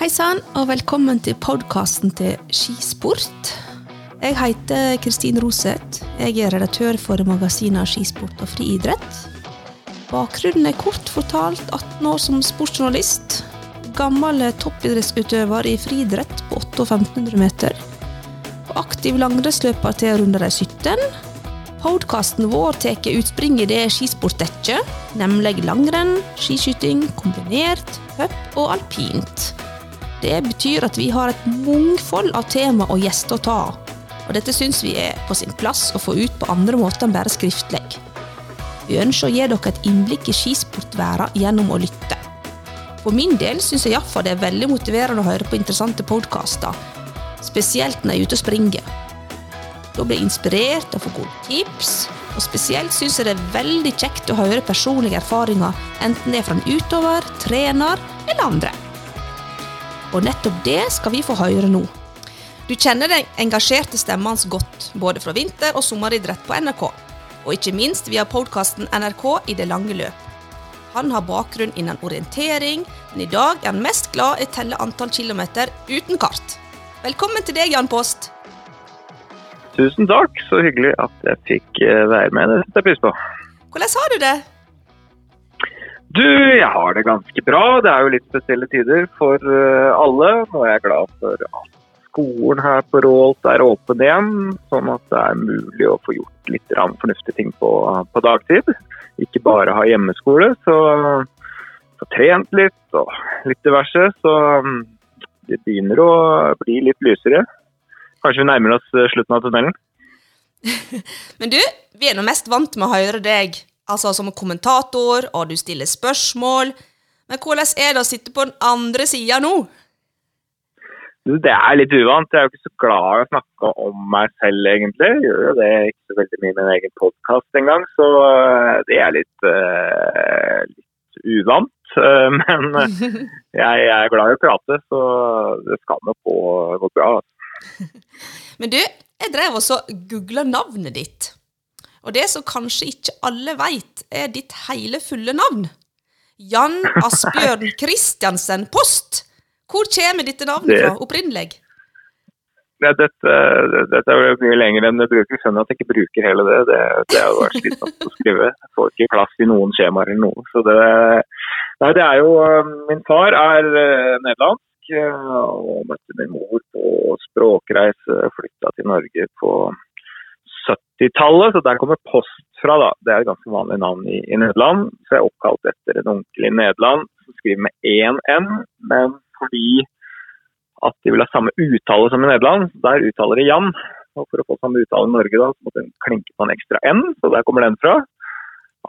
Hei sann, og velkommen til podkasten til Skisport. Jeg heter Kristin Roseth. Jeg er redaktør for magasinet Skisport og friidrett. Bakgrunnen er kort fortalt 18 år som sportsjournalist. Gammel toppidrettsutøver i friidrett på 8 og 1500 meter. Aktiv langrennsløper til rundt de 17. Podkasten vår tar utspring i det skisport dekker, nemlig langrenn, skiskyting, kombinert, hopp og alpint. Det betyr at vi har et mangfold av tema og gjester å ta. Og dette syns vi er på sin plass å få ut på andre måter enn bare skriftlig. Vi ønsker å gi dere et innblikk i skisportverden gjennom å lytte. For min del syns jeg iallfall det er veldig motiverende å høre på interessante podkaster, spesielt når jeg er ute og springer. Blir jeg inspirert og får gode tips, og spesielt syns jeg det er veldig kjekt å høre personlige erfaringer, enten det er fra en utøver, trener eller andre. Og nettopp det skal vi få høre nå. Du kjenner den engasjerte stemmen hans godt, både fra vinter- og sommeridrett på NRK, og ikke minst via podkasten NRK i det lange løp. Han har bakgrunn innen orientering, men i dag er han mest glad i å telle antall kilometer uten kart. Velkommen til deg, Jan Post. Tusen takk, så hyggelig at jeg fikk eh, være med. Det setter jeg pris på. Hvordan har du det? Du, jeg har det ganske bra. Det er jo litt spesielle tider for eh, alle. Nå er jeg glad for at skolen her på Rålt er åpen igjen, sånn at det er mulig å få gjort litt fornuftige ting på, på dagtid. Ikke bare ha hjemmeskole, så få trent litt og litt diverse. Så mm, det begynner å bli litt lysere. Kanskje vi nærmer oss eh, slutten av tunnelen? Men du, vi er nå mest vant med å høre deg altså som kommentator, og du stiller spørsmål. Men hvordan er det å sitte på den andre sida nå? Det er litt uvant. Jeg er jo ikke så glad i å snakke om meg selv, egentlig. Jeg gjør jo det ikke så veldig mye med min egen podkast engang, så eh, det er litt, uh, litt uvant. Men jeg, jeg, er glad i å prate, så det skal nok gå, gå bra. Men du, jeg drev også googla navnet ditt. Og det som kanskje ikke alle veit, er ditt hele fulle navn. Jan Asbjørn Christiansen Post. Hvor kommer dette navnet fra opprinnelig? Ja, dette, dette, er mye lenger enn jeg bruker. Skjønner at jeg ikke bruker hele det. Det, det har vært slitsomt å skrive. Jeg får ikke plass i noen skjemaer eller noe. Så det, nei, det er jo Min far er uh, nederlandsk og møtte min mor på språkreise. Flytta til Norge på 70-tallet, så der kommer Post fra. da. Det er et ganske vanlig navn i, i Nederland. Så jeg er oppkalt etter en onkel i Nederland som skriver med én N, men fordi at de vil ha samme uttale som i Nederland, der uttaler de Jan. Og for å få samme uttale i Norge, da, så måtte hun klinke på en ekstra N, så der kommer den fra.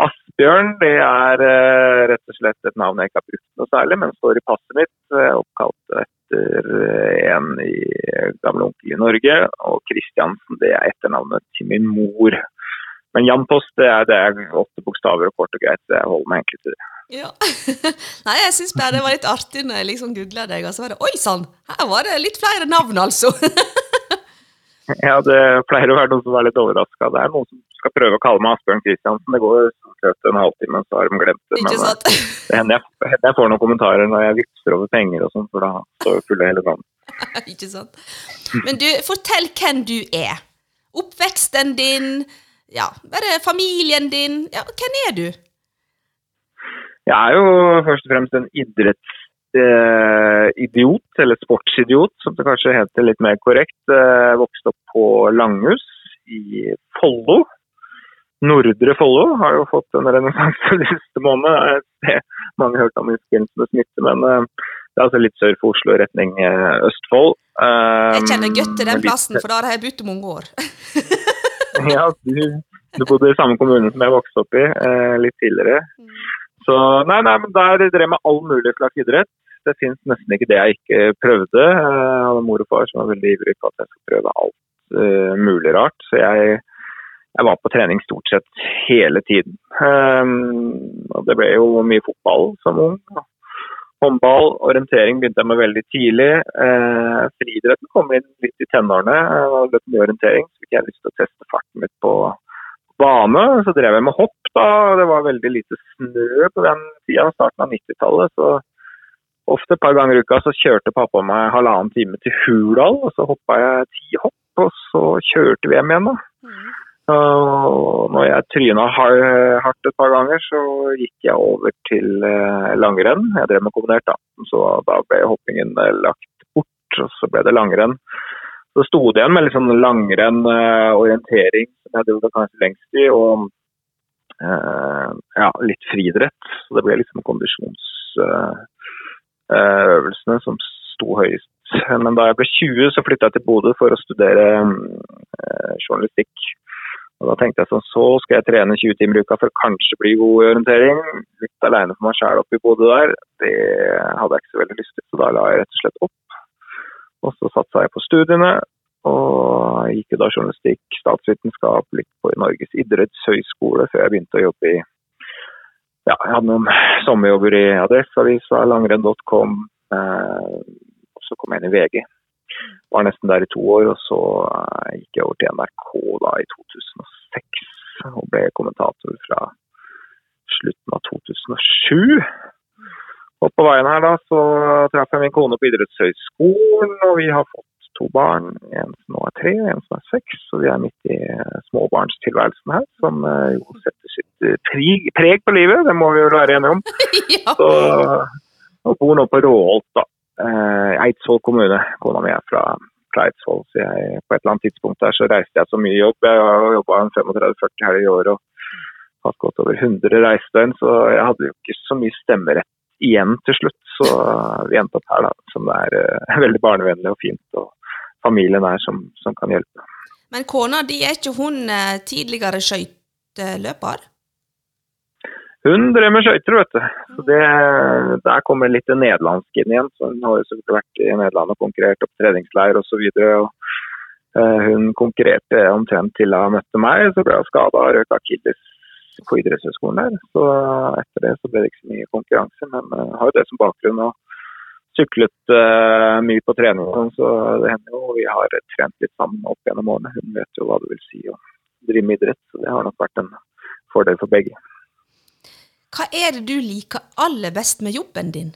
Asbjørn det er uh, rett og slett et navn jeg ikke har brukt noe særlig, men står i passet mitt. Uh, oppkalt etter uh, en i gamle onkel i Norge. Og Kristiansen det er etternavnet til min mor. Men Jan Post det er, det er åtte bokstaver og kort og greit. så Jeg holder meg egentlig til det. Ja. Nei, jeg syns bare det var litt artig når jeg liksom googla deg, og så var det Oi sann, her var det litt flere navn, altså! ja, det pleier å være noen som er litt overraska. Det er noen som skal prøve å kalle meg Asbjørn Kristiansen. Det går søt en halvtime, så har de glemt det. Men eh, det hender jeg, jeg, får noen kommentarer når jeg vipser over penger og sånn, for da står jeg fulle hele navnet. Ikke sant. Men du, fortell hvem du er. Oppveksten din, ja, bare familien din. Ja, hvem er du? Jeg er jo først og fremst en idrettsidiot, eller sportsidiot, som det kanskje heter litt mer korrekt. Jeg vokste opp på Langhus i Follo. Nordre Follo har jo fått en renessanse de siste månedene. Mange har hørt om i forbindelse med smitte, men eh, det er altså litt sør for Oslo, retning eh, Østfold. Jeg kjenner godt til den plassen, for da har jeg bodd i mange år. Ja, du, du bodde i samme kommune som jeg vokste opp i eh, litt tidligere. Så nei, nei, men der drev jeg med all mulig slags idrett. Det fins nesten ikke det jeg ikke prøvde. Eh, Jeg hadde mor og far som var veldig ivrig på at jeg skulle prøve alt uh, mulig rart. Så jeg, jeg var på trening stort sett hele tiden. Um, og det ble jo mye fotball som ung. Håndball, orientering begynte jeg med veldig tidlig. Uh, friidretten kom inn litt i tenårene. Jeg løp mye orientering, så fikk jeg lyst til å teste farten mitt på bane. Så drev jeg med hopp, da. Det var veldig lite snø på den tida, starten av 90-tallet. Så ofte et par ganger i uka så kjørte pappa meg halvannen time til Hurdal, og så hoppa jeg ti hopp, og så kjørte vi hjem igjen. da. Mm. Og når jeg tryna hardt et par ganger, så gikk jeg over til eh, langrenn. Jeg drev med kombinert, da. Så da ble hoppingen eh, lagt bort, og så ble det langrenn. Så sto det igjen med litt sånn langrenn, eh, orientering, som jeg dro det kanskje lengst i, og ja, litt friidrett. Så det ble liksom kondisjonsøvelsene eh, som sto høyest. Men da jeg ble 20, så flytta jeg til Bodø for å studere eh, journalistikk. Og Da tenkte jeg sånn, så skal jeg trene 20 timer i uka for å kanskje bli god i orientering. Litt aleine for meg sjæl oppe i Bodø der. Det hadde jeg ikke så veldig lyst til, så da la jeg rett og slett opp. Og så satsa jeg på studiene, og gikk jo da journalistikk, statsvitenskap, litt på Norges idrettshøgskole før jeg begynte å jobbe i ja, jeg hadde noen sommerjobber i Adresseavisa, langrenn.com. Eh, og så kom jeg inn i VG var nesten der i to år, og så eh, gikk jeg over til NRK da i 2006 og ble kommentator fra slutten av 2007. Og på veien her da så traff jeg min kone på idrettshøyskolen, og vi har fått to barn. En som nå er tre, og en som er seks. Så vi er midt i småbarnstilværelsen her, som eh, jo setter sitt preg, preg på livet. Det må vi jo være enige om. ja. Så, og bor nå på Råholt, da eh, Eidsvoll kommune. Kona mi er fra, fra Eidsvoll, så jeg, på et eller annet tidspunkt der så reiste jeg så mye jobb. Jeg har jobba 35-40 her i år og hatt godt over 100 reisedøgn, så jeg hadde jo ikke så mye stemmerett igjen til slutt. Så vi endte opp her, da, som det er uh, veldig barnevennlig og fint. og familien er som, som kan hjelpe. Men kona di, er ikke hun eh, tidligere skøyteløper? Hun drev med skøyter, vet du. Så det, Der kommer litt det nederlandske inn igjen. Så hun har jo selvfølgelig vært i Nederland og konkurrert opp treningsleir osv. Uh, hun konkurrerte omtrent til hun møtte meg, så ble hun skada og røk akilles på idrettshøyskolen der. Så etter det så ble det ikke så mye konkurranse, men har jo det som bakgrunn. og syklet uh, mye på trening, sånn, så det hender jo vi har trent litt sammen opp gjennom årene. Hun vet jo hva det vil si å drive med idrett, så det har nok vært en fordel for begge. Hva er det du liker aller best med jobben din?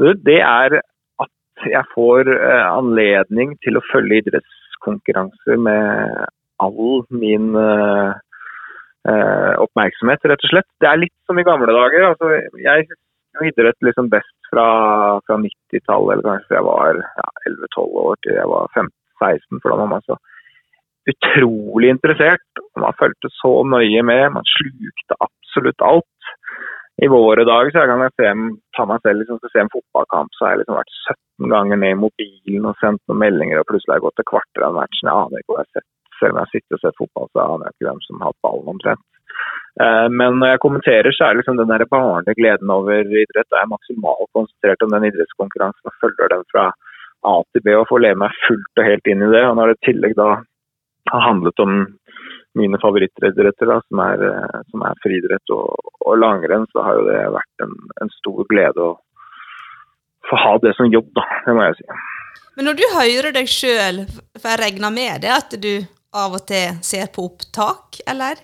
Det er at jeg får eh, anledning til å følge idrettskonkurranser med all min uh, oppmerksomhet, rett og slett. Det er litt som i gamle dager. Altså, jeg idrett liksom best fra, fra 90-tallet, eller kanskje jeg var ja, 11-12 år til jeg var 15-16. For da var man så utrolig interessert. Man fulgte så nøye med. Man slukte absolutt alt. I våre dager så kan jeg se, ta meg selv liksom, se en fotballkamp, så har jeg liksom vært 17 ganger ned i mobilen og sendt noen meldinger, og plutselig har jeg gått til kvarter av matchen. Jeg aner ikke hva jeg har sett. Selv om jeg sitter og ser fotball, så aner jeg ikke hvem som har ballen omtrent. Eh, men når jeg kommenterer, så er liksom den der barnegleden over idrett. Er maksimalt konsentrert om den idrettskonkurransen og følger den fra A til B og får leve meg fullt og helt inn i det. Og når det i tillegg da har handlet om mine favorittidretter, som, eh, som er friidrett og, og, langrenn, så har jo det vært en, en, stor glede å få ha det som jobb, da. Det må jeg si. Men når du hører deg sjøl, for jeg regner med det at du av og til ser på opptak, eller?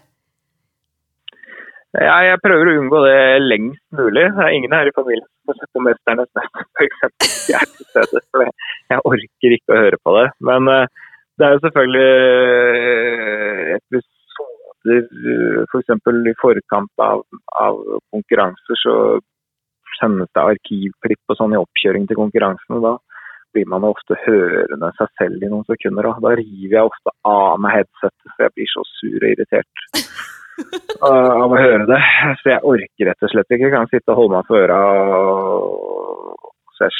Ja, jeg prøver å unngå det lengst mulig. Det er ingen her i familien som har sett på 'Mesternes mester', f.eks. Jeg, jeg orker ikke å høre på det. Men uh, det er jo selvfølgelig eh, episoder eh, f.eks. For i forkant av, av, konkurranser så sendes det arkivklipp og sånn i oppkjøring til konkurransene. Da blir man ofte hørende seg selv i noen sekunder. Og da river jeg ofte av meg headsetet, for jeg blir så sur og irritert av å høre det. Så jeg orker rett og slett ikke. Jeg kan sitte og holde meg for øra, så jeg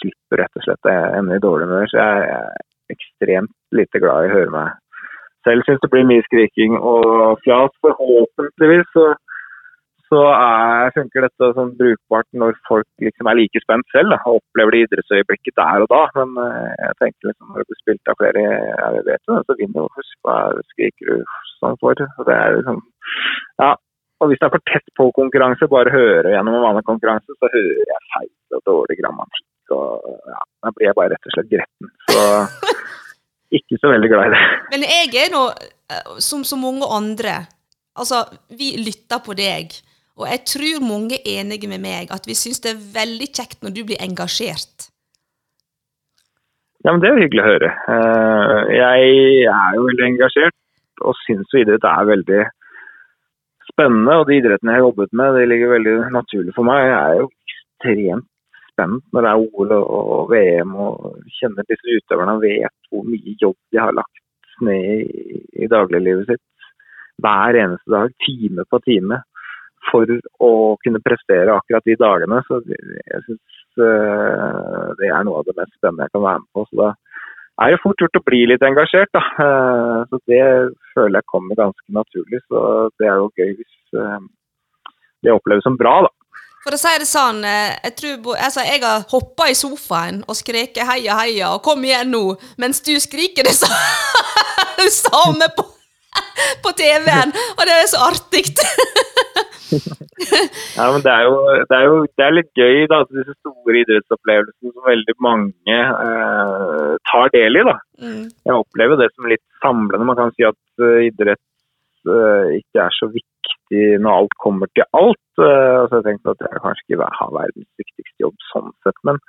slipper rett og slett jeg ender i dårlig humør. Så jeg, er ekstremt lite glad i å høre meg selv. Syns det blir mye skriking og fjas. Forhåpentligvis så, så er, funker dette sånn brukbart når folk liksom er like spent selv da, og opplever det idrettsøyeblikket der og da. Men uh, jeg tenker liksom når det blir spilt av flere jeg vet jo, så vinner jo Husk hva skriker du sånn for. Og det er liksom, ja, og hvis det er for tett på konkurranse, bare høre gjennom en vanlig konkurranse, så hører jeg feil og dårlig grammatikk. Og ja, da blir jeg bare rett og slett gretten. Så ikke så veldig glad i det. Men jeg er nå, eh, som så mange andre Altså, vi lytter på deg, Og jeg tror mange er enige med meg at vi syns det er veldig kjekt når du blir engasjert. Ja, men Det er jo hyggelig å høre. Eh, jeg er jo veldig engasjert og syns idrett er veldig spennende. Og de idrettene jeg har jobbet med, det ligger veldig naturlig for meg. Jeg er jo ekstremt spent når det er OL og VM og kjenner disse utøverne og vet hvor mye jobb de har lagt ned i dagliglivet sitt hver eneste dag, time på time, for å kunne prestere akkurat de dagene. Så jeg syns uh, det er noe av det mest spennende jeg kan være med på. Så da er det fort gjort å bli litt engasjert, da. Uh, så det føler jeg kommer ganske naturlig. Så det er jo gøy hvis uh, det oppleves som bra, da. For å si det sånn, eh, jeg, tror, altså, jeg har hoppa i sofaen og skreket 'heia, heia' og 'kom igjen nå', mens du skriker det samme på, på TV-en. Og det er så artig. ja, men det er, jo, det er jo det er litt gøy, da. Disse store idrettsopplevelsene som veldig mange eh, tar del i. da. Mm. Jeg opplever det som litt samlende. Man kan si at uh, idrett uh, ikke er så viktig når alt kommer til alt. Uh, så jeg tenkte at jeg kanskje ikke har verdens viktigste jobb sånn sett. Men,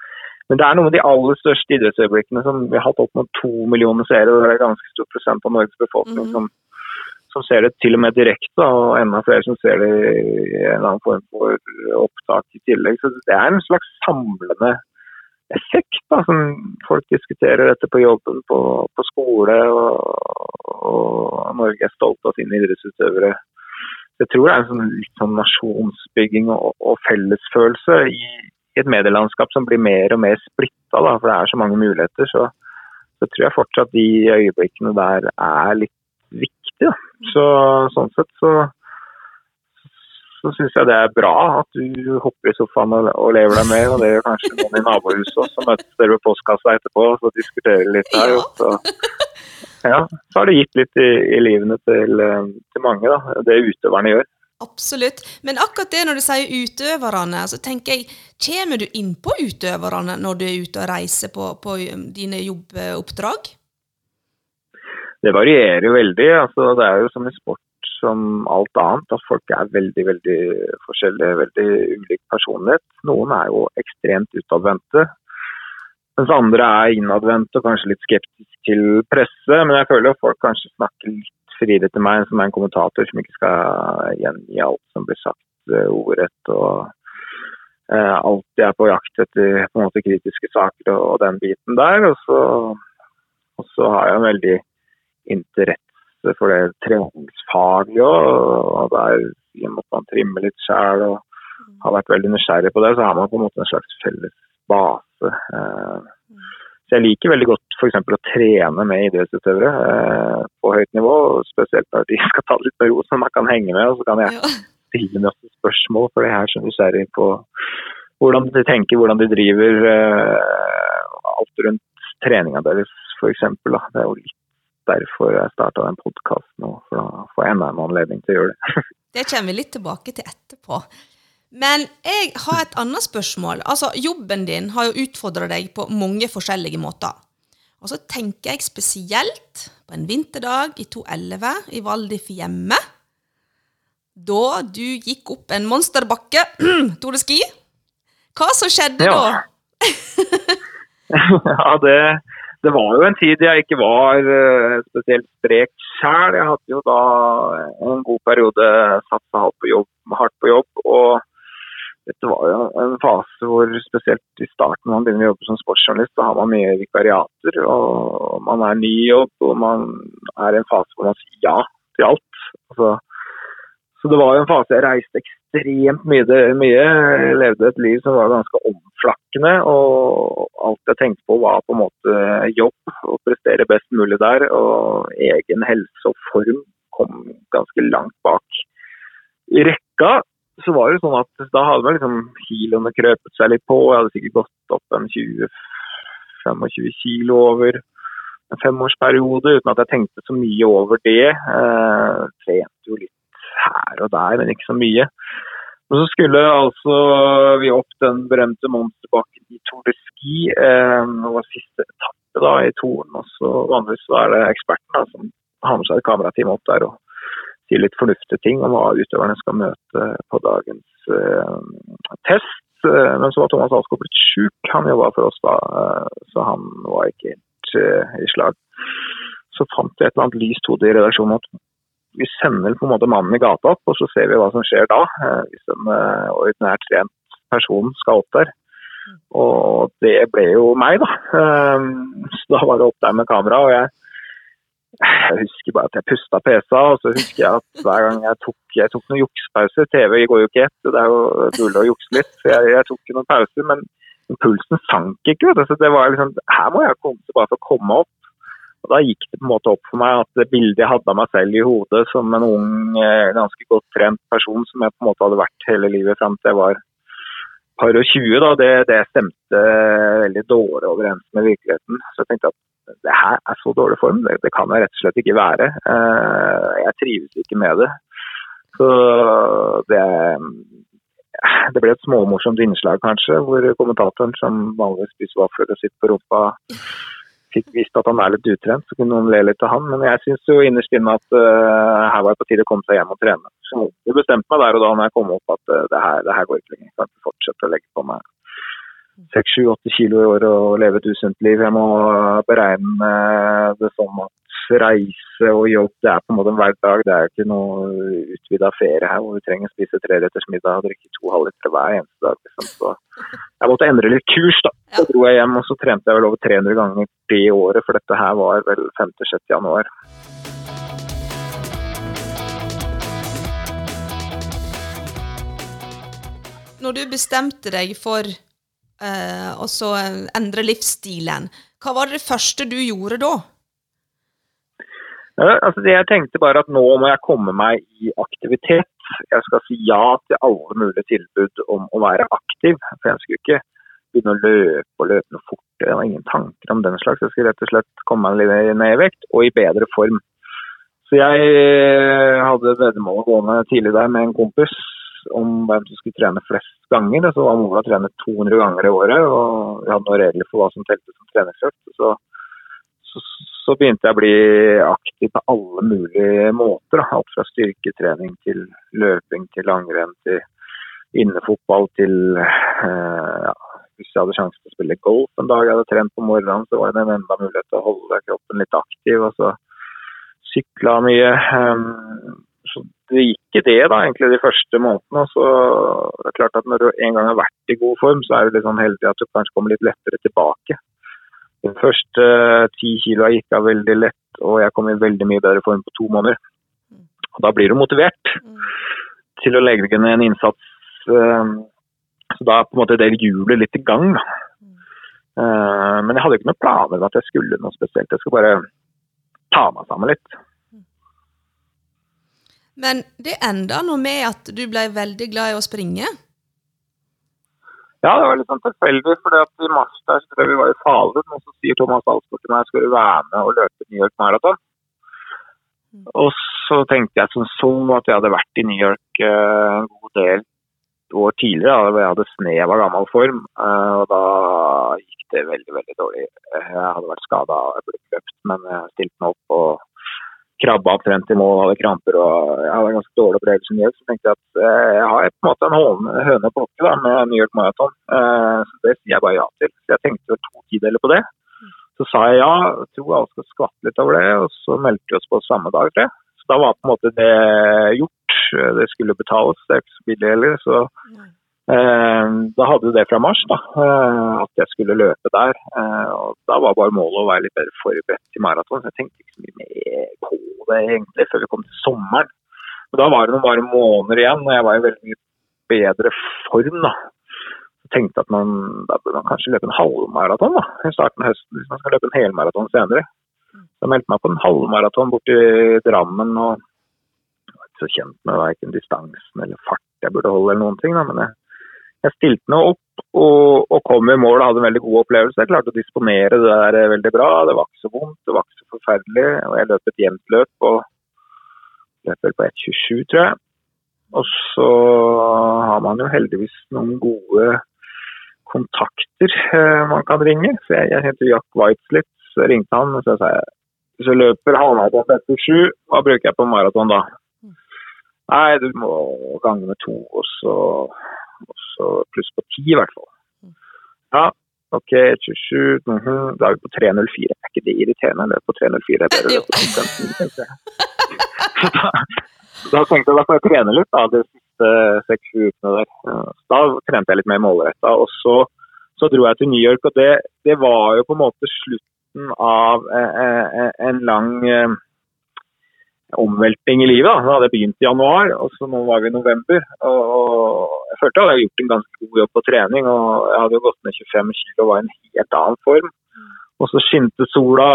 men, det er noe med de aller største idrettsøyeblikkene som vi har hatt opp mot to millioner seere. Det er ganske stor prosent av Norges befolkning mm. som, som, ser det til og med direkte, og enda flere som ser det i en annen form for opptak i tillegg. Så det er en slags samlende effekt. da, som Folk diskuterer dette på jobben, på, på skole, og, og Norge er stolt av sine idrettsutøvere jeg tror det er en sånn, litt sånn nasjonsbygging og, og fellesfølelse i, i, et medielandskap som blir mer og mer splitta, for det er så mange muligheter. Så, så tror jeg fortsatt de øyeblikkene der er litt viktige. Så, sånn sett så, så syns jeg det er bra at du hopper i sofaen og, og lever deg med. Og det gjør kanskje noen i nabohuset også, så møtes dere ved postkassa etterpå og diskuterer litt der. Så, ja, så har det gitt litt i, i livene til, eh, til, mange, da, det utøverne gjør. Absolutt. Men akkurat det når du sier utøverne, så tenker jeg, kommer du inn på utøverne når du er ute og reiser på, på um, dine jobboppdrag? Det varierer jo veldig. Altså, det er jo som i sport som alt annet, at folk er veldig veldig forskjellige, veldig ulik personlighet. Noen er jo ekstremt utadvendte, mens andre er innadvendte og kanskje litt skeptiske til presse. Men jeg føler at folk kanskje snakker litt friere til meg som er en kommentator som ikke skal gjengi alt som blir sagt uh, ordrett. og uh, alltid er på jakt etter på en måte kritiske saker og, og den biten der. Og så, og så, har jeg en veldig interesse for det treningsfaglige òg. Der måtte man trimme litt sjæl og har vært veldig nysgjerrig på det. Så har man på en måte en slags felles base. Eh, så jeg liker veldig godt f.eks. å trene med idrettsutøvere eh, på høyt nivå. Spesielt når de skal ta litt med ro, så man kan henge med. Og så kan jeg stille noen spørsmål, for jeg er så nysgjerrig på hvordan de tenker, hvordan de driver. Eh, alt rundt treninga deres, f.eks. Det er jo litt derfor jeg starta den podkasten, for da får jeg enda en anledning til å gjøre det. det kommer vi litt tilbake til etterpå. Men jeg har et annet spørsmål. Altså, Jobben din har jo utfordra deg på mange forskjellige måter. Og så tenker jeg spesielt på en vinterdag i 2011 i Valdifjemme. Da du gikk opp en monsterbakke, Tore Ski. Hva som skjedde ja. da? ja, det, det, var jo en tid jeg ikke var uh, spesielt sprek sjæl. Jeg hadde jo da en god periode satsa hardt på jobb, hardt på jobb og dette var jo en fase hvor spesielt i starten når man begynner å jobbe som sportsjournalist, så har man mye vikariater. og Man er ny i jobb, og man er i en fase hvor man sier ja til alt. Altså, så det var jo en fase jeg reiste ekstremt mye. mye. Jeg levde et liv som var ganske omflakkende. Og alt jeg tenkte på var på en måte jobb, å prestere best mulig der. Og egen helse og form kom ganske langt bak i rekka så var det sånn at da hadde man liksom kiloene krøpet seg litt på. Jeg hadde sikkert gått opp en 20-25 kilo over en femårsperiode uten at jeg tenkte så mye over det. Eh, trente jo litt her og der, men ikke så mye. Men så skulle altså vi opp den berømte monsterbakken i Tour de Ski. Eh, det var siste etappe da i Toren. og så Vanligvis så er det eksperten da, som har med seg et kamerateam opp der og sier litt fornuftige ting om hva utøverne skal møte på dagens eh, test. Uh, men så var Thomas Alskog blitt sjuk. Han jobba for oss da, uh, så han var ikke helt i slag. Så fant jeg et eller annet lyst hode i redaksjonen at vi sender på en måte mannen i gata opp, og så ser vi hva som skjer da. Hvis en ordinært trent person skal opp der. Og det ble jo meg, da. Så da var det opp der med kamera. og jeg jeg husker bare at jeg pusta pesa, og så husker jeg at hver gang jeg tok, jeg tok noen juksepauser TV går jo ikke ett, det er jo mulig å jukse litt. så jeg, jeg tok noen pauser, men pulsen sank ikke. Så det var liksom, Her må jeg komme til bare for å komme opp. Og Da gikk det på en måte opp for meg at det bildet jeg hadde av meg selv i hodet som en ung, eh, ganske godt trent person, som jeg på en måte hadde vært hele livet fram til jeg var par og 20, da, det, det stemte veldig dårlig overens med virkeligheten. Så jeg tenkte at det her er så dårlig form, det, det kan jeg rett og slett ikke være. Uh, jeg trives ikke med det. Så det, det ble et småmorsomt innslag, kanskje, hvor kommentatoren som vanligvis spiser vafler og sitter på rumpa, fikk visst at han er litt utrent, så kunne noen le litt av han. Men jeg syns jo innerst inne at uh, her var det på tide å komme seg hjem og trene. Så jeg bestemte meg der og da når jeg kom opp at uh, det, her, det her går ikke lenger. Jeg kan ikke fortsette å legge på meg seks, sju, åtte kilo i året og leve et usunt liv. Jeg må beregne det sånn at reise og jobb det er på en måte en hverdag. Det er ikke noe utvida ferie her hvor vi trenger å spise treretters middag og drikke to halvlitere hver eneste dag. Liksom. Så jeg måtte endre litt kurs. da. Så dro jeg hjem og så trente jeg vel over 300 ganger det året, for dette her var vel 5.-6. januar. Når du bestemte deg for eh, å så endre livsstilen. Hva var det første du gjorde da? Altså jeg tenkte bare at nå må jeg komme meg i aktivitet. Jeg skal si ja til alle mulige tilbud om å være aktiv. For jeg skulle ikke begynne å løpe og løpe noe fort. Jeg har ingen tanker om den slags. Jeg skulle rett og slett komme meg litt ned i vekt og i bedre form. Så jeg hadde veddemål gående tidlig der med en kompis om hvem som skulle trene flest ganger. Så var målet å trene 200 ganger i året, og vi hadde noen regler for hva som telte som treningsøkt. Så, så, så, begynte jeg å bli aktiv på alle mulige måter. Alt fra styrketrening til løping til langrenn til innefotball til eh, ja, Hvis jeg hadde sjanse til å spille golf en dag jeg hadde trent på morgenen, så var det en enda mulighet til å holde kroppen litt aktiv. og så Sykla mye. Um, så det gikk i det da, egentlig de første månedene. Så det er klart at Når du en gang har vært i god form, så er det litt sånn heldig at du kanskje kommer litt lettere tilbake. De første ti kiloa gikk av veldig lett, og jeg kom i veldig mye bedre form på to måneder. Og Da blir du motivert til å legge ned en innsats. Eh, så da er på en måte det hjulet litt i gang. da. Eh, men jeg hadde ikke noen planer om at jeg skulle noe spesielt. Jeg skulle bare ta meg sammen litt. Men det enda noe med at du ble veldig glad i å springe? Ja, det var litt sånn tilfeldig. for I mars der så vi var i Falun, og så sier Thomas Alsgaard til meg skal du være med og løpe New York Marathon. Mm. Og så tenkte jeg som så at jeg hadde vært i New York uh, en god del år tidligere, da jeg hadde snev av gammel form. Uh, og da gikk det veldig, veldig dårlig. Jeg hadde vært skada og ble løpt, men jeg stilte meg opp og krabba opptrent i mål, hadde kramper og jeg hadde en ganske dårlig opplevelse med Så tenkte jeg at eh, jeg har på en måte en høne på hokke med New York Marathon. Eh, så det sier jeg bare ja til. Så jeg tenkte to tideler på det. Så sa jeg ja, jeg tror alle skal skvatte litt over det, og så meldte vi oss på samme dag. til Så da var på en måte det gjort. Det skulle betales, det er ikke så billig heller. Så Eh, da hadde vi det fra mars, da, eh, at jeg skulle løpe der. Eh, og Da var bare målet å være litt bedre forberedt til maraton. Jeg tenkte ikke så mye mer på det egentlig før vi kom til sommeren. Men da var det noen bare måneder igjen, og jeg var i veldig mye bedre form. da. Jeg tenkte at man, da burde man kanskje løpe en halvmaraton da, i starten av høsten hvis man skal løpe en helmaraton senere. Så jeg meldte meg på en halvmaraton borti Drammen. og jeg var ikke så kjent med distansen eller fart jeg burde holde, eller noen ting. Da, men jeg jeg stilte noe opp og, og, kom i mål og hadde en veldig god opplevelse. Jeg klarte å disponere det der veldig bra. Det var ikke så vondt, det var ikke så forferdelig. og Jeg løp et jevnt løp og løp vel på 1,27, tror jeg. Og så har man jo heldigvis noen gode kontakter eh, man kan ringe. Så jeg, jeg heter Jack Whiteslitz, så jeg ringte han og så sa jeg hvis jeg løper halvmaraton på 1,27, hva bruker jeg på maraton da? Nei, du må gange med to, og så, og så pluss på ti i hvert fall. Ja, OK, 27 mhm, Da er vi på 304. Er ikke det irriterende? Eller på 304 er bedre. Da, da tenkte jeg da får jeg trene litt da, de siste seks-sju ukene der. Da trente jeg litt mer målretta. Og så, så dro jeg til New York, og det, det var jo på en måte slutten av eh, eh, en lang eh, omveltning i livet. Da. Da hadde jeg begynt i januar, og så nå var vi i november. Og, og jeg følte jeg hadde gjort en ganske god jobb på trening, og jeg hadde jo gått ned 25 kg og var i en helt annen form. Og så skinte sola,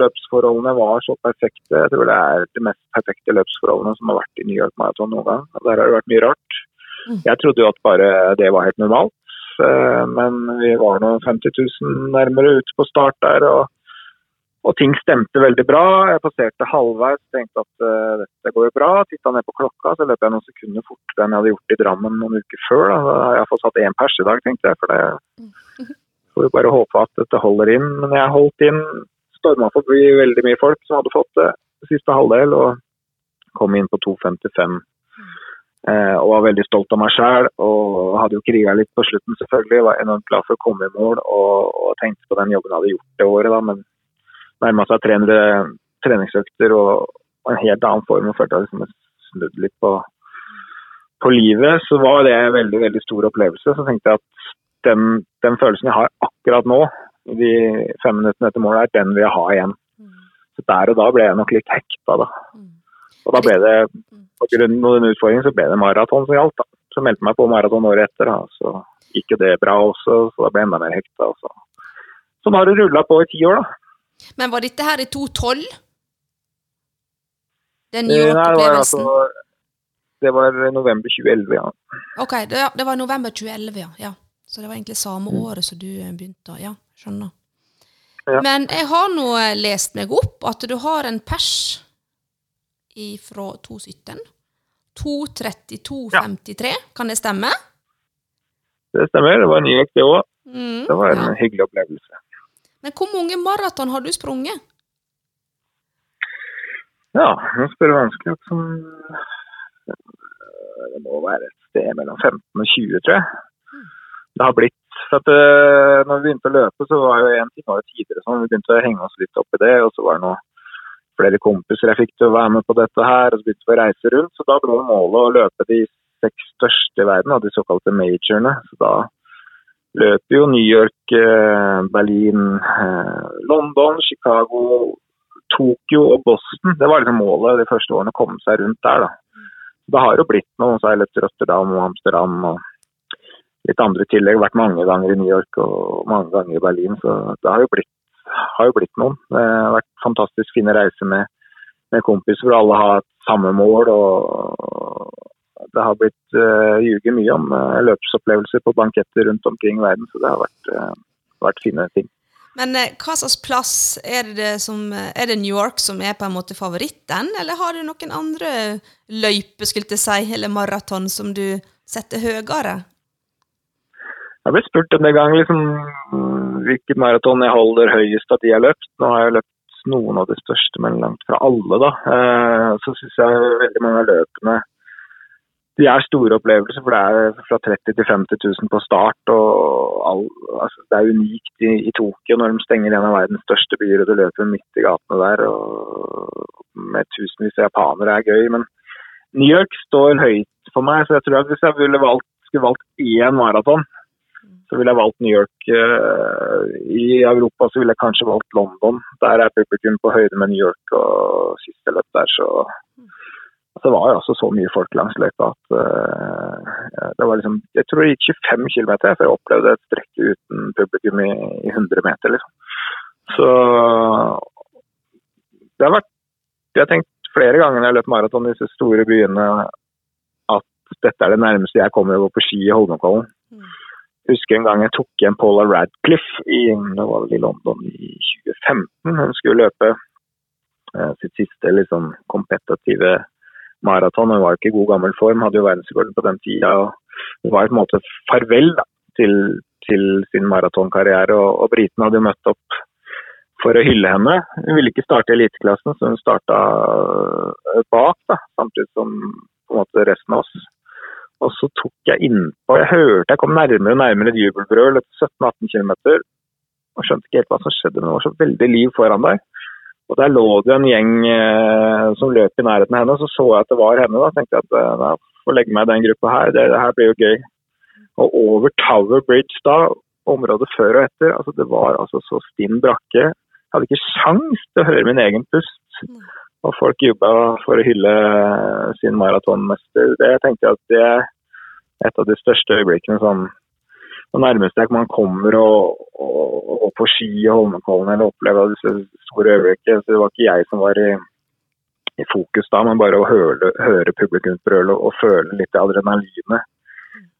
løpsforholdene var så perfekte. Jeg tror det er de mest perfekte løpsforholdene som har vært i New York Marathon noen gang. Og Der har det vært mye rart. Mm. Jeg trodde jo at bare det var helt normalt, eh, men vi var nå 50 000 nærmere ute på start der. og og ting stemte veldig bra. Jeg passerte halvveis, tenkte at uh, dette går jo bra. Titta ned på klokka, så løp jeg noen sekunder fortere enn jeg hadde gjort i Drammen noen uker før. Da, da har jeg fått satt én pers i dag, tenkte jeg. For det får jo bare håpe at dette holder inn. Men jeg holdt inn. Storma forbi veldig mye folk som hadde fått det siste halvdel, og kom inn på 2.55. Eh, og var veldig stolt av meg sjøl. Og hadde jo kriga litt på slutten, selvfølgelig. Var enormt glad for å komme i mål og, og tenkte på den jobben jeg hadde gjort det året. da, men nærma seg 300 treningsøkter og en helt annen form og følte jeg liksom snudd litt på, på livet, så var det en veldig veldig stor opplevelse. Så tenkte jeg at den, den følelsen jeg har akkurat nå, i de fem minuttene etter målet, er den vil jeg ha igjen. Så Der og da ble jeg nok litt hekta, da. Og da ble det, på grunn av den utfordringen, så ble det maraton som gjaldt. da. Så meldte jeg meg på maraton året etter, da. så gikk jo det bra også, så da ble jeg enda mer hekta. Så. Sånn har det rulla på i ti år, da. Men var dette her i 2012? Den Eh, Nei, det var York-opplevelsen? altså Det var november 2011, ja. Ok, det, det var november 2011, ja. ja. Så det var egentlig samme Mm. året som du eh, begynte. Ja, skjønner. Ja. Men jeg har nå eh, lest meg opp at du har en pers fra 2017. 2.32,53. Kan det stemme? Det stemmer. Det var New York, det òg. Mm, Det var en ja. hyggelig opplevelse. Men hvor mange maraton har du sprunget? Ja, nå spør du vanskelig. Som, det må være et sted mellom 15 og 20, tror jeg. Det har blitt for at uh, når vi begynte å løpe, så var jo en ting var jo tidligere sånn. Vi begynte å henge oss litt opp i det, og så var det noe flere kompiser jeg fikk til å være med på dette her, og så begynte vi å reise rundt. Så da ble målet å løpe de seks største i verden, av de såkalte majorene. Så da løper jo New York, eh, Berlin, eh, London, Chicago, Tokyo og Boston. Det var liksom målet de første årene, å komme seg rundt der. da. Det har jo blitt noe, så har jeg løpt Rotterdam og Amsterdam og litt andre tillegg. Vært mange ganger i New York og mange ganger i Berlin, så det har jo blitt, har jo blitt noen. Det har vært fantastisk fine reiser med, med kompiser hvor alle har samme mål. og Det har blitt uh, ljuget mye om uh, løpsopplevelser på banketter rundt omkring i verden, så det har vært, uh, vært fine ting. Men eh, hva slags plass er det som eh, Er det New York som er på en måte favoritten, eller har du noen andre løyper, skulle jeg si, eller maraton som du setter høyere? Jeg ble spurt en ganger liksom, hvilket maraton jeg holder høyest av de jeg har løpt. Nå har jeg løpt noen av de største, men langt fra alle. da. Eh, Så syns jeg veldig mange av løpene de er store opplevelser, for det er fra 30 til 50 000 på start. og all, altså, Det er unikt i, i Tokyo når de stenger en av verdens største byer og du løper midt i gatene der og med tusenvis av japanere er gøy. Men New York står høyt for meg, så jeg tror at hvis jeg ville valgt, skulle valgt én maraton, så ville jeg valgt New York. Eh, I Europa så ville jeg kanskje valgt London. Der er publikum på høyde med New York, og siste løp der så så det var også så mye folk langs løypa at uh, det var liksom Jeg tror det gikk 25 km før jeg opplevde et strekke uten publikum i, i 100 meter, liksom. Så det har vært Jeg har tenkt flere ganger når jeg har løpt maraton i disse store byene at dette er det nærmeste jeg kommer å gå på ski i Holmenkollen. Jeg husker en gang jeg tok igjen Paula Radcliffe i, det var vel i London i 2015. Hun skulle løpe eh, sitt siste liksom, kompetitive maraton. Hun var ikke i god gammel form, hadde jo verdensrekorden på den tida. Det var på en måte farvel da, til, til sin maratonkarriere. Og, og britene hadde jo møtt opp for å hylle henne. Hun ville ikke starte eliteklassen, så hun starta bak. da, Samtidig som på en måte resten av oss. Og så tok jeg innpå Jeg hørte jeg kom nærmere og nærmere et jubelbrøl etter 17-18 km. Og skjønte ikke helt hva som skjedde, men det var så veldig liv foran der. Og der lå det en gjeng eh, som løp i nærheten av henne, så så jeg at det var henne. Da tenkte jeg at eh, da får legge meg i den gruppa her, det, det her blir jo gøy. Og over Tower Bridge da, området før og etter, altså det var altså så stinn brakke. Jeg hadde ikke sjans til å høre min egen pust. Og folk jobba for å hylle sin maratonmester. Det tenkte jeg at det er et av de største øyeblikkene sånn det nærmeste man kommer å, å, på ski i Holmenkollen eller oppleve disse store øyeblikkene. Så det var ikke jeg som var i, i fokus da, men bare å høre, høre publikumsbrølet og, og føle litt adrenalinet.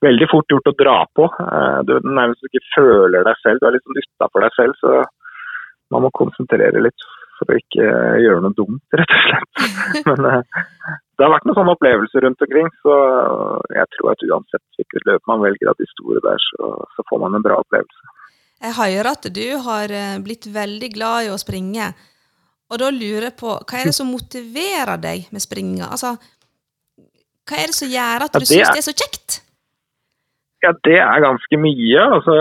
Veldig fort gjort å dra på. Eh, du nærmest ikke føler deg selv. Du er litt sånn utafor deg selv, så man må konsentrere litt for å ikke gjøre noe dumt, rett og slett. Men eh, det har vært noen sånne opplevelser rundt omkring, så jeg tror at uansett hvilket løp man velger av de store der, så, så, får man en bra opplevelse. Jeg hører at du har eh, blitt veldig glad i å springe. Og da lurer jeg på, hva er det som motiverer deg med springinga? Altså, hva er det som gjør at du ja, syns det er så kjekt? Ja, det er ganske mye. Altså,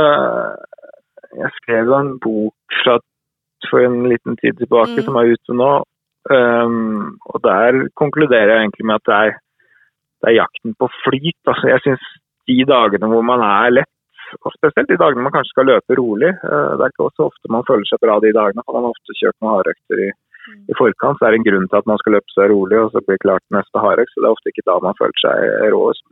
jeg skrev en bok fra for en liten tid tilbake mm. som er ute nå. Um, og der konkluderer jeg egentlig med at det er, det er jakten på flyt. Altså, jeg syns de dagene hvor man er lett, og spesielt de dagene man kanskje skal løpe rolig uh, Det er ikke så ofte man føler seg bra de dagene, for man har ofte kjørt noen hardøkter i, i, forkant. Så er det en grunn til at man skal løpe seg rolig, og så blir klart neste hardøkt. Så det er ofte ikke da man føler seg råest.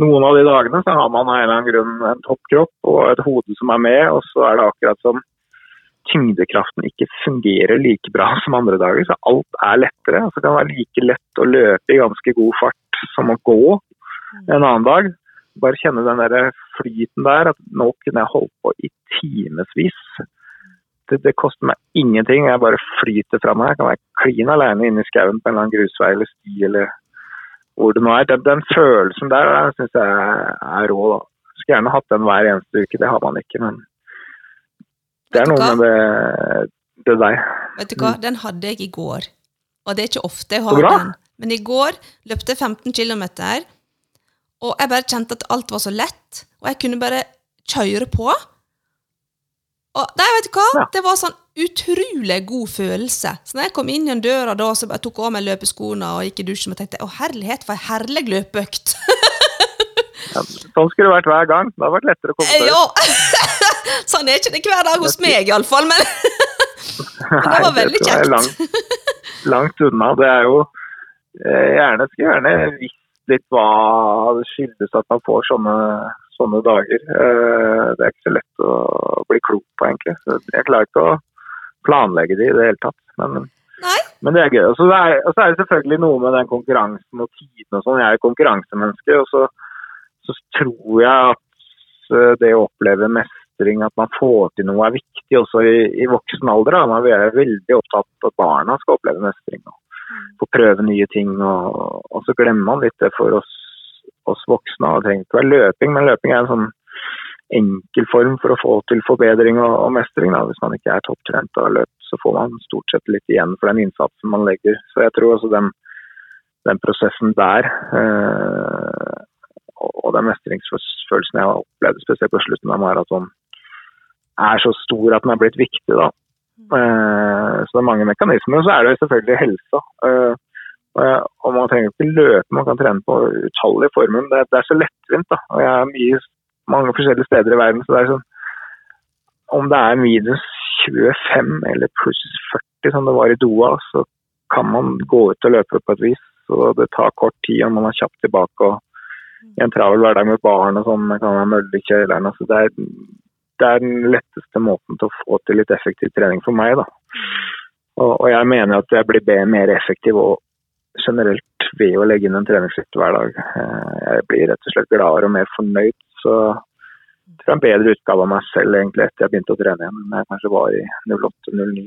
Noen av de dagene så har man av en eller annen grunn en toppkropp og et hode som er med, og så er det akkurat som tyngdekraften ikke fungerer like bra som andre dager, så alt er lettere. Altså, det kan være like lett å løpe i ganske god fart som å gå en annen dag. Bare kjenne den der flyten der, at nå kunne jeg holdt på i timevis. Det, det, koster meg ingenting, jeg bare flyter fra meg. Jeg kan være klin alene inne i skauen på en eller annen grusvei eller sti eller hvor det nå er. Den, den følelsen der, der syns jeg er rå. da. Skulle gjerne hatt den hver eneste uke, det har man ikke. men det er noe med det, det der. Vet du hva, den hadde jeg i går. Og det er ikke ofte jeg har den. Men i går løpte jeg 15 km, og jeg bare kjente at alt var så lett, og jeg kunne bare kjøre på. Og nei, vet du hva? Ja. Det var sånn utrolig god følelse. Så når jeg kom inn gjennom døra da, så jeg tok av meg løpeskoene og gikk i dusjen og tenkte å herlighet, for ei herlig løpeøkt. ja, sånn skulle det vært hver gang. Det hadde vært lettere å komme seg ut. Ja. Sånn er ikke det hver dag hos meg, iallfall. Men, men det var veldig kjekt. Langt, langt unna. Det er jo eh, gjerne Skulle gjerne visst litt hva det skyldes at man får sånne, sånne dager. Eh, det er ikke så lett å bli klok på, egentlig. Så jeg klarer ikke å planlegge det i det hele tatt. Men, men det er gøy. Og så er, er det selvfølgelig noe med den konkurransen og tiden og sånn. Jeg er konkurransemenneske, og så, så tror jeg at eh, det å oppleve mestring, at man får til noe er viktig også i, i voksen alder. Da. Man er veldig opptatt av at barna skal oppleve mestring og mm. få prøve nye ting. Og, og, så glemmer man litt det for oss, oss voksne. Det trenger ikke være løping, men løping er en sånn enkel form for å få til forbedring og, og mestring. Da. Hvis man ikke er topptrent og løpt, så får man stort sett litt igjen for den innsatsen man legger. Så jeg tror også den, den prosessen der eh, og den mestringsfølelsen jeg har opplevd spesielt på slutten av maraton, er så stor at den er blitt viktig. da. Uh, så det er mange mekanismer. Og så er det selvfølgelig helsa. Uh, og man trenger ikke løpe, man kan trene på utallige former. Det, er så lettvint. da. Og jeg er mye, mange forskjellige steder i verden. så det er sånn, Om det er minus 25 eller pluss 40 som det var i Doha, så kan man gå ut og løpe på et vis. Så det tar kort tid om man er kjapt tilbake. og en travel hverdag med barn og sånn, kan ha mølle i kjelleren. Altså det, er, det er den letteste måten til å få til litt effektiv trening for meg. da. Og, og jeg mener at jeg blir mer effektiv og generelt ved å legge inn en treningsøkt hver dag. Eh, jeg blir rett og slett gladere og mer fornøyd. Så jeg tror jeg er en bedre utgave av meg selv egentlig etter jeg begynte å trene igjen enn jeg kanskje var i 08-09.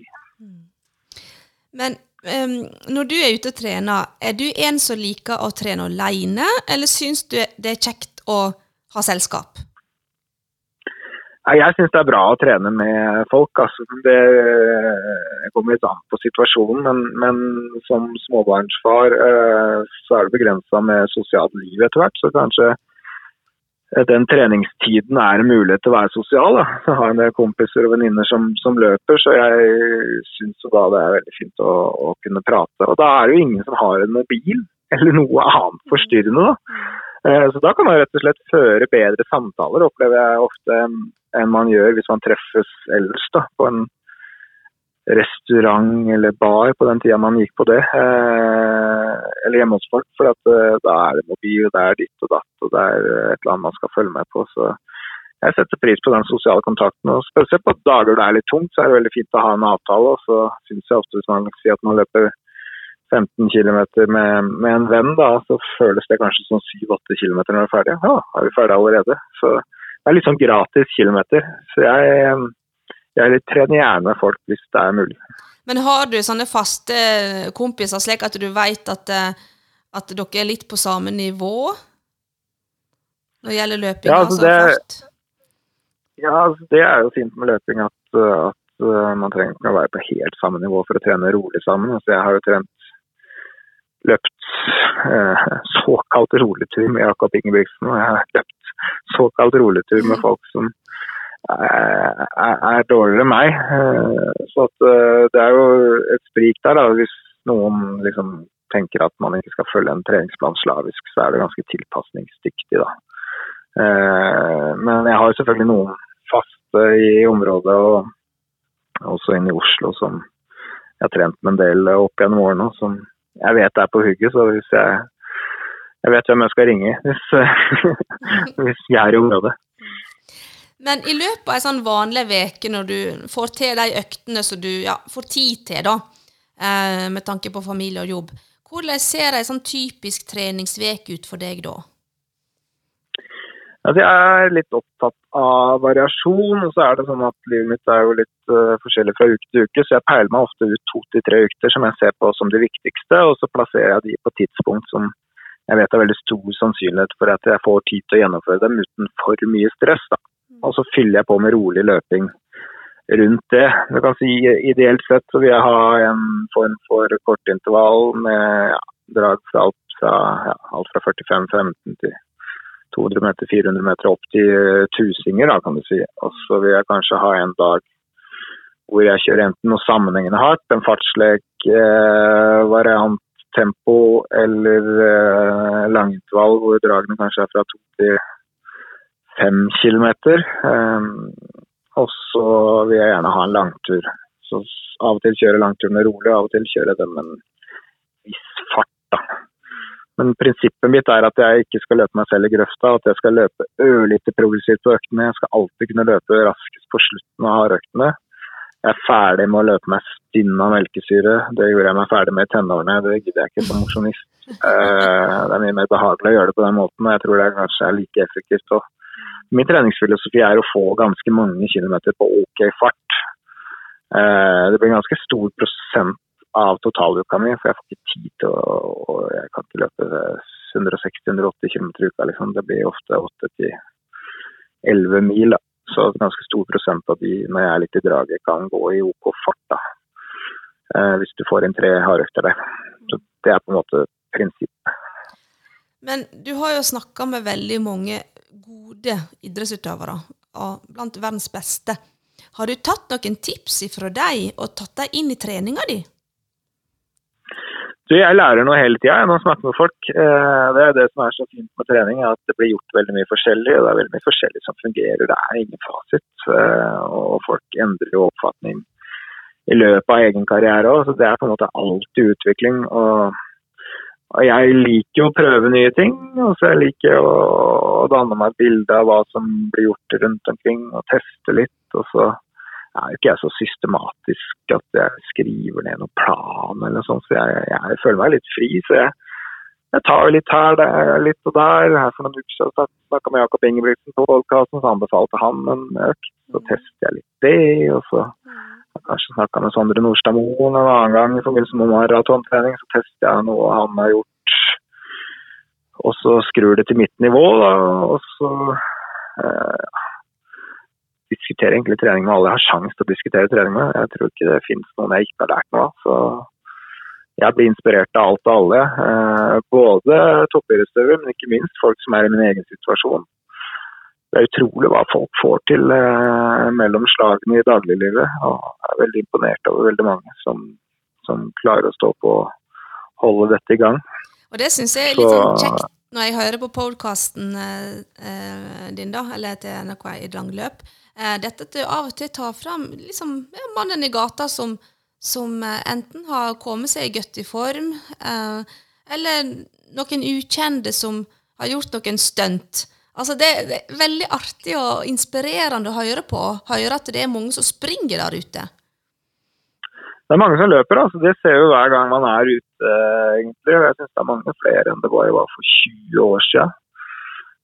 Men um, når du er ute og trener, er du en som liker å trene alene, eller syns du det er kjekt å ha selskap? Jeg syns det er bra å trene med folk. Altså, det kommer litt an på situasjonen, men, men som småbarnsfar eh, så er det begrensa med sosialt liv etter hvert. Så kanskje den treningstiden er en mulighet til å være sosial. Da. Jeg har en del kompiser og venninner som, som, løper, så jeg syns det er veldig fint å, å, kunne prate. Og da er det jo ingen som har en mobil eller noe annet forstyrrende. da. Eh, så da kan man rett og slett føre bedre samtaler, opplever jeg ofte enn man gjør hvis man treffes ellers da, på en restaurant eller bar på den tida man gikk på det. Eh, eller hjemme hos folk. For eh, da er det mobil, det er ditt og datt, og det er et eller annet man skal følge med på. Så jeg setter pris på den sosiale kontakten. og Spesielt på dager det er litt tungt, så er det veldig fint å ha en avtale. Og så syns jeg ofte hvis man sier at man løper 15 km med, med, en venn, da, så føles det kanskje som 7-8 km når vi er ferdige. Ja, er vi ferdige allerede? Så det er litt sånn gratis kilometer. Så jeg, jeg trener gjerne folk hvis det er mulig. Men har du sånne faste kompiser, slik at du vet at, eh, at dere er litt på samme nivå når det gjelder løping? Ja, altså, det, ja, altså, det er jo fint med løping at, at uh, man trenger ikke å være på helt samme nivå for å trene rolig sammen. Altså, jeg har jo trent løpt eh, såkalt rolig tur med Jakob Ingebrigtsen, og jeg har løpt såkalt roletur med folk som er, er dårligere enn meg. Eh, så eh, det er jo et sprik der. Da. Hvis noen liksom tenker at man ikke skal følge en treningsplan slavisk, så er det ganske tilpasningsdyktig. Da. Eh, men jeg har selvfølgelig noen faste i området, og også inne i Oslo, som jeg har trent med en del opp gjennom årene, som jeg vet er på hugget. Så hvis jeg jeg vet hvem jeg skal ringe hvis, hvis jeg er i området. Men i løpet av en sånn vanlig uke, når du får til de øktene som du ja, får tid til, da, eh, med tanke på familie og jobb, hvordan ser ei sånn typisk treningsveke ut for deg da? Altså, jeg er litt opptatt av variasjon, og så er det sånn at livet mitt er jo litt uh, forskjellig fra uke til uke, så jeg peiler meg ofte ut to til tre økter som jeg ser på som de viktigste, og så plasserer jeg de på tidspunkt som jeg vet er veldig stor sannsynlighet for at jeg får tid til å gjennomføre dem uten for mye stress. Da. Og så fyller jeg på med rolig løping rundt det. Du kan si Ideelt sett så vil jeg ha en form for kortintervall med ja, drag fra fra, ja, alt fra 45-15 til 200 meter, 400 meter opp til tusinger, da, kan du si. Og så vil jeg kanskje ha en dag hvor jeg kjører enten noe sammenhengende hardt, en fartslek eh, variant tempo eller uh, langintervall hvor dragene kanskje er fra to til fem kilometer. Um, og så vil jeg gjerne ha en langtur. Så av og til kjøre langturene rolig, av og til kjøre dem med en viss fart. da. Men prinsippet mitt er at jeg ikke skal løpe meg selv i grøfta, at jeg skal løpe ørlite progressivt på øktene. Jeg skal alltid kunne løpe raskest på slutten av hardøktene jeg er ferdig med å løpe meg stinn av melkesyre. Det gjorde jeg meg ferdig med i tenårene. Det gidder jeg ikke som mosjonist. Eh, det er mye mer behagelig å gjøre det på den måten, og jeg tror det er kanskje er like effektivt. Min treningsfilosofi er å få ganske mange kilometer på OK fart. Eh, det blir en ganske stor prosent av totaluka mi, for jeg får ikke tid til å og Jeg kan ikke løpe 160-180 km i uka, liksom. Det blir ofte 8-11 mil. Da. Så en ganske stor prosent av de når jeg er litt i draget, kan gå i OK fart. da. Eh, hvis du får inn tre hardøkter der. Så det er på en måte prinsippet. Men du har jo snakka med veldig mange gode idrettsutøvere, blant verdens beste. Har du tatt noen tips fra dem og tatt dem inn i treninga di? Du, jeg lærer noe hele tida når jeg snakker med folk. Eh, det er det som er så fint med trening, at det blir gjort veldig mye forskjellig. og Det er veldig mye forskjellig som fungerer. Det er ingen fasit. Eh, og folk endrer jo oppfatning i løpet av egen karriere òg. Så det er på en måte alltid utvikling. og jeg liker jo å prøve nye ting. og så Jeg liker å danne meg et bilde av hva som blir gjort rundt omkring, og teste litt. og så er jo ikke jeg så systematisk at jeg skriver ned noen plan eller noe sånt, så jeg, jeg føler meg litt fri. Så jeg, jeg tar litt her, der, litt og der. Her for noen uker siden snakka med Jakob Ingebrigtsen på podkasten, så anbefalte han en økt. Så tester jeg litt det. og så kanskje snakka med Sondre Nordstadmoen en annen gang i forbindelse med maratontrening. Så tester jeg noe han har gjort, og så skrur det til mitt nivå. da, og så eh, diskuterer egentlig trening med alle jeg har sjanse til å diskutere trening med. Jeg tror ikke det finnes noen jeg ikke har lært noe av. Så jeg blir inspirert av alt og alle. Eh, både toppidrettsutøvere, men ikke minst folk som er i min egen situasjon. Det er utrolig hva folk får til eh, mellom slagene i dagliglivet. Og jeg er veldig imponert over veldig mange som, som klarer å stå på og holde dette i gang. Og det syns jeg er litt sånn kjekt når jeg hører på podkasten eh, din, da, eller til NRK i langløp. Eh, dette at du av og til tar fram liksom, ja, mannen i gata som, som eh, enten har kommet seg godt i form, eh, eller noen ukjente som har gjort noen stunt. Altså det, det, er veldig artig og inspirerende å høre på. Høre at det er mange som springer der ute. Det er mange som løper. altså Det ser vi hver gang man er ute, egentlig. Jeg syns det er mange flere enn det var, for 20 år siden.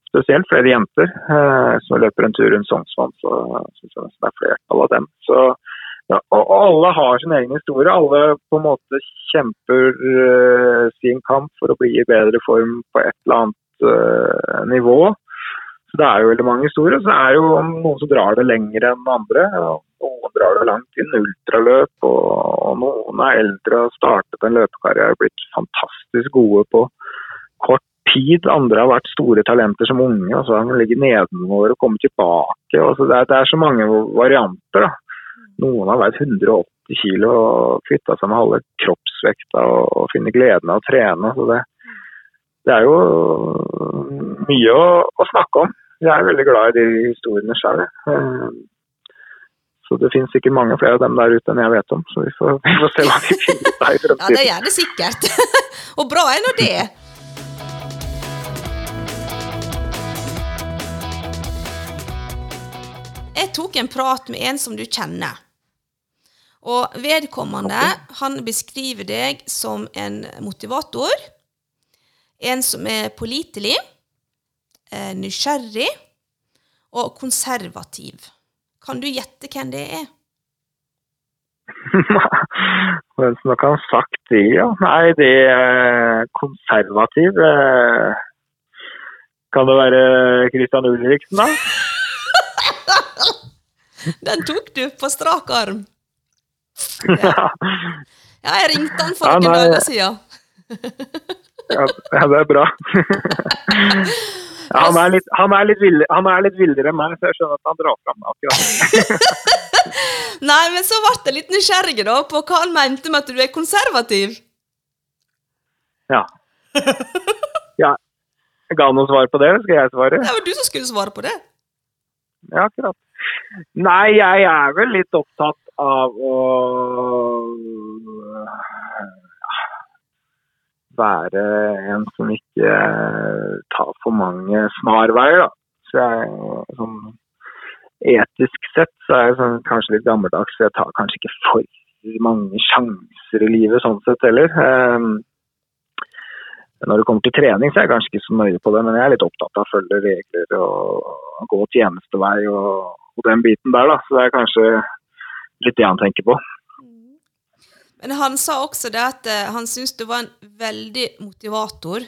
Spesielt flere jenter eh, som løper en tur rundt Sognsvann. Så syns jeg det er flertall av dem. Så, ja, og, alle har sin egen historie. Alle på en måte kjemper eh, sin kamp for å bli i bedre form på et eller annet eh, nivå. Så Det er jo veldig mange historier. Så er det jo noen som drar det lenger enn andre. noen drar det langt inn ultraløp, og noen er eldre og har startet en løpekarriere og blitt fantastisk gode på kort tid. Andre har vært store talenter som unge, og så har de ligget nedenfor og kommet tilbake. Og det, er, det, er, så mange varianter. da. Noen har veid 180 kilo og kvitta seg med halve kroppsvekta og, og finner gleden av å trene. Så det, det er jo mye å, å, snakke om. Jeg er veldig glad i de historiene sjøl. Så det finnes sikkert mange flere av dem der ute enn jeg vet om. Så vi får, vi får se hva vi finner ut av i fremtiden. Ja, det gjør det sikkert. Og bra er nå det. Jeg tok en prat med en som du kjenner. Og vedkommende han beskriver deg som en motivator. En som er pålitelig, eh, nysgjerrig og konservativ. Kan du gjette hvem det er? Hvem som kan sagt det, ja. Nei, det er konservativ. Eh, kan det være Christian Ulriksen, da? Den tok du på strak arm. Ja, ja jeg ringte han for noen dager siden. Ja, det er bra. Ja, han, er litt, han, er litt vild, han er litt villere enn meg, så jeg skjønner at han drar fram akkurat Nei, men så ble jeg litt nysgjerrig da, på hva han mente med at du er konservativ. Ja. ja. Ga han noe svar på det, eller skal jeg svare? Det var du som skulle svare på det. Ja, akkurat. Nei, jeg er vel litt opptatt av å være en som ikke eh, tar for mange snarveier. Da. Så jeg, sånn, etisk sett så er jeg sånn, kanskje litt gammeldags, så jeg tar kanskje ikke for mange sjanser i livet sånn sett heller. Um, når det kommer til trening, så er jeg kanskje ikke så nøye på det, men jeg er litt opptatt av å følge regler og gå tjenestevei og, og den biten der. da, Så det er kanskje litt det han tenker på. Men han sa også det at uh, han syntes du var en veldig motivator.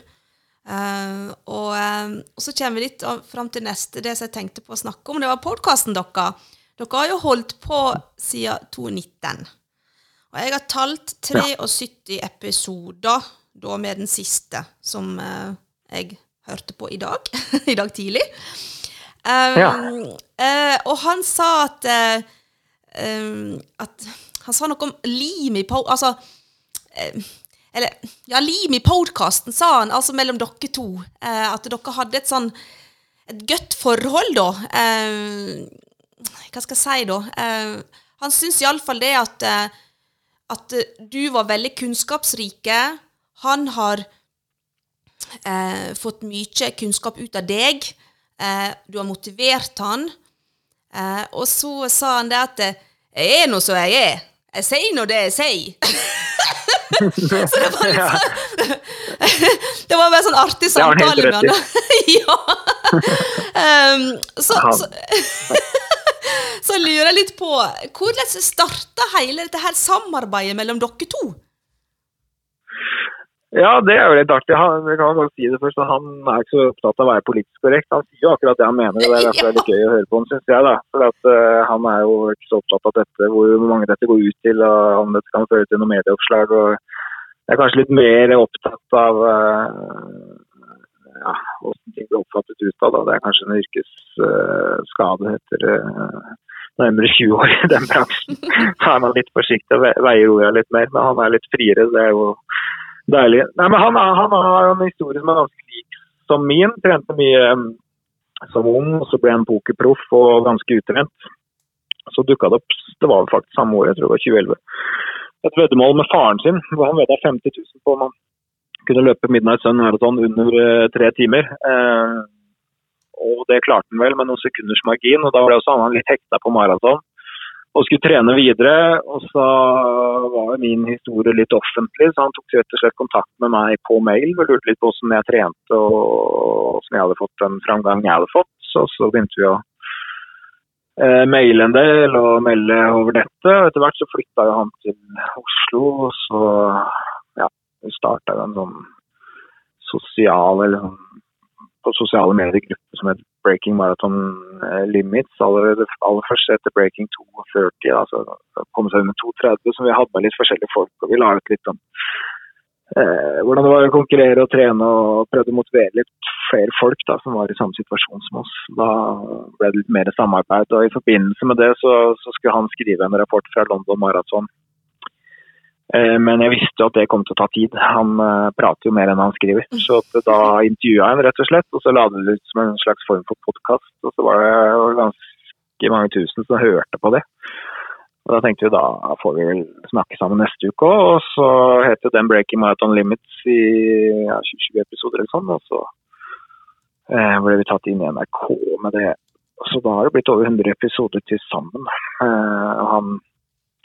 Uh, og, uh, og, så kommer vi litt fram til neste, det som jeg tenkte på å snakke om. Det var podkasten deres. Dere har jo holdt på siden 2019. Og jeg har talt 73 episoder, da med den siste, som jeg hørte på i dag. I dag tidlig. Um, ja. og han sa at, at han sa noe om lim i po... Altså eh, Eller Ja, lim i podkasten, sa han, altså mellom dere to. Eh, at dere hadde et sånn Et godt forhold, da. Eh, hva skal jeg si, da? Eh, han syns iallfall det at eh, at du var veldig kunnskapsrike. Han har eh, fått mye kunnskap ut av deg. Eh, du har motivert han. Eh, og så sa han det at 'jeg er nå som jeg er'. Jeg sier nå det jeg sier. så det var litt sånn Det var bare sånn artig samtale med han. ja. Um, så, så, så, lurer jeg litt på Hvordan starta hele dette her samarbeidet mellom dere to? Ja, det er jo litt artig. Han, jeg kan bare si det først, han er ikke så opptatt av å være politisk korrekt. Han sier jo akkurat det han mener, og det er derfor det er litt gøy å høre på ham, syns jeg. da. For at, uh, Han er jo ikke så opptatt av dette, hvor mange dette går ut til, og om dette kan føre til noen medieoppslag. og Jeg er kanskje litt mer opptatt av uh, ja, hvordan ting blir oppfattet utad. Det er kanskje en yrkesskade etter uh, nærmere 20 år i den bransjen. Da er man litt forsiktig og veier orda litt mer, men han er litt friere. Det er jo Deilig. Nei, men han, han har en historie som er ganske lik som min. Trente mye som ung, og så ble han pokerproff og ganske utrent. Så dukka det opp, det var faktisk samme år, jeg tror det var 2011, et veddemål med faren sin hvor han vedda 50 000 på om han kunne løpe Midnight Sun Marathon under uh, tre timer. Uh, og det klarte han vel med noen sekunders margin, og da ble også han litt hekta på maraton og skulle trene videre. Og så var min historie litt offentlig, så han tok rett og slett kontakt med meg på mail og lurte litt på hvordan jeg trente og hvordan jeg hadde fått den framgang jeg hadde fått. Så, så begynte vi å eh, maile en del og melde over dette. og Etter hvert så flytta han til Oslo, og så ja, starta en sånn sosial eller sånn på sosiale medier-gruppe som heter Breaking Marathon eh, Limits. Aller, aller først etter Breaking 42, altså komme seg under 2,30, som vi hadde med litt forskjellige folk. og Vi la ut litt om eh, hvordan det var å konkurrere og trene og prøvde å motivere litt flere folk da, som var i samme situasjon som oss. Da ble det litt mer samarbeid. og I forbindelse med det så, så skulle han skrive en rapport fra London Marathon men jeg visste at det kom til å ta tid. Han uh, prater jo mer enn han skriver. Mm. Så da intervjua jeg ham rett og slett, og så la det ut som en slags form for podkast. Og så var det ganske mange tusen som hørte på det. Og Da tenkte vi da får vi vel snakke sammen neste uke òg. Og så heter den 'Breaking Marathon Limits' i ja, 20 episoder eller sånn. Og så eh, ble vi tatt inn i NRK med det. Så da har det blitt over 100 episoder til sammen. Eh, han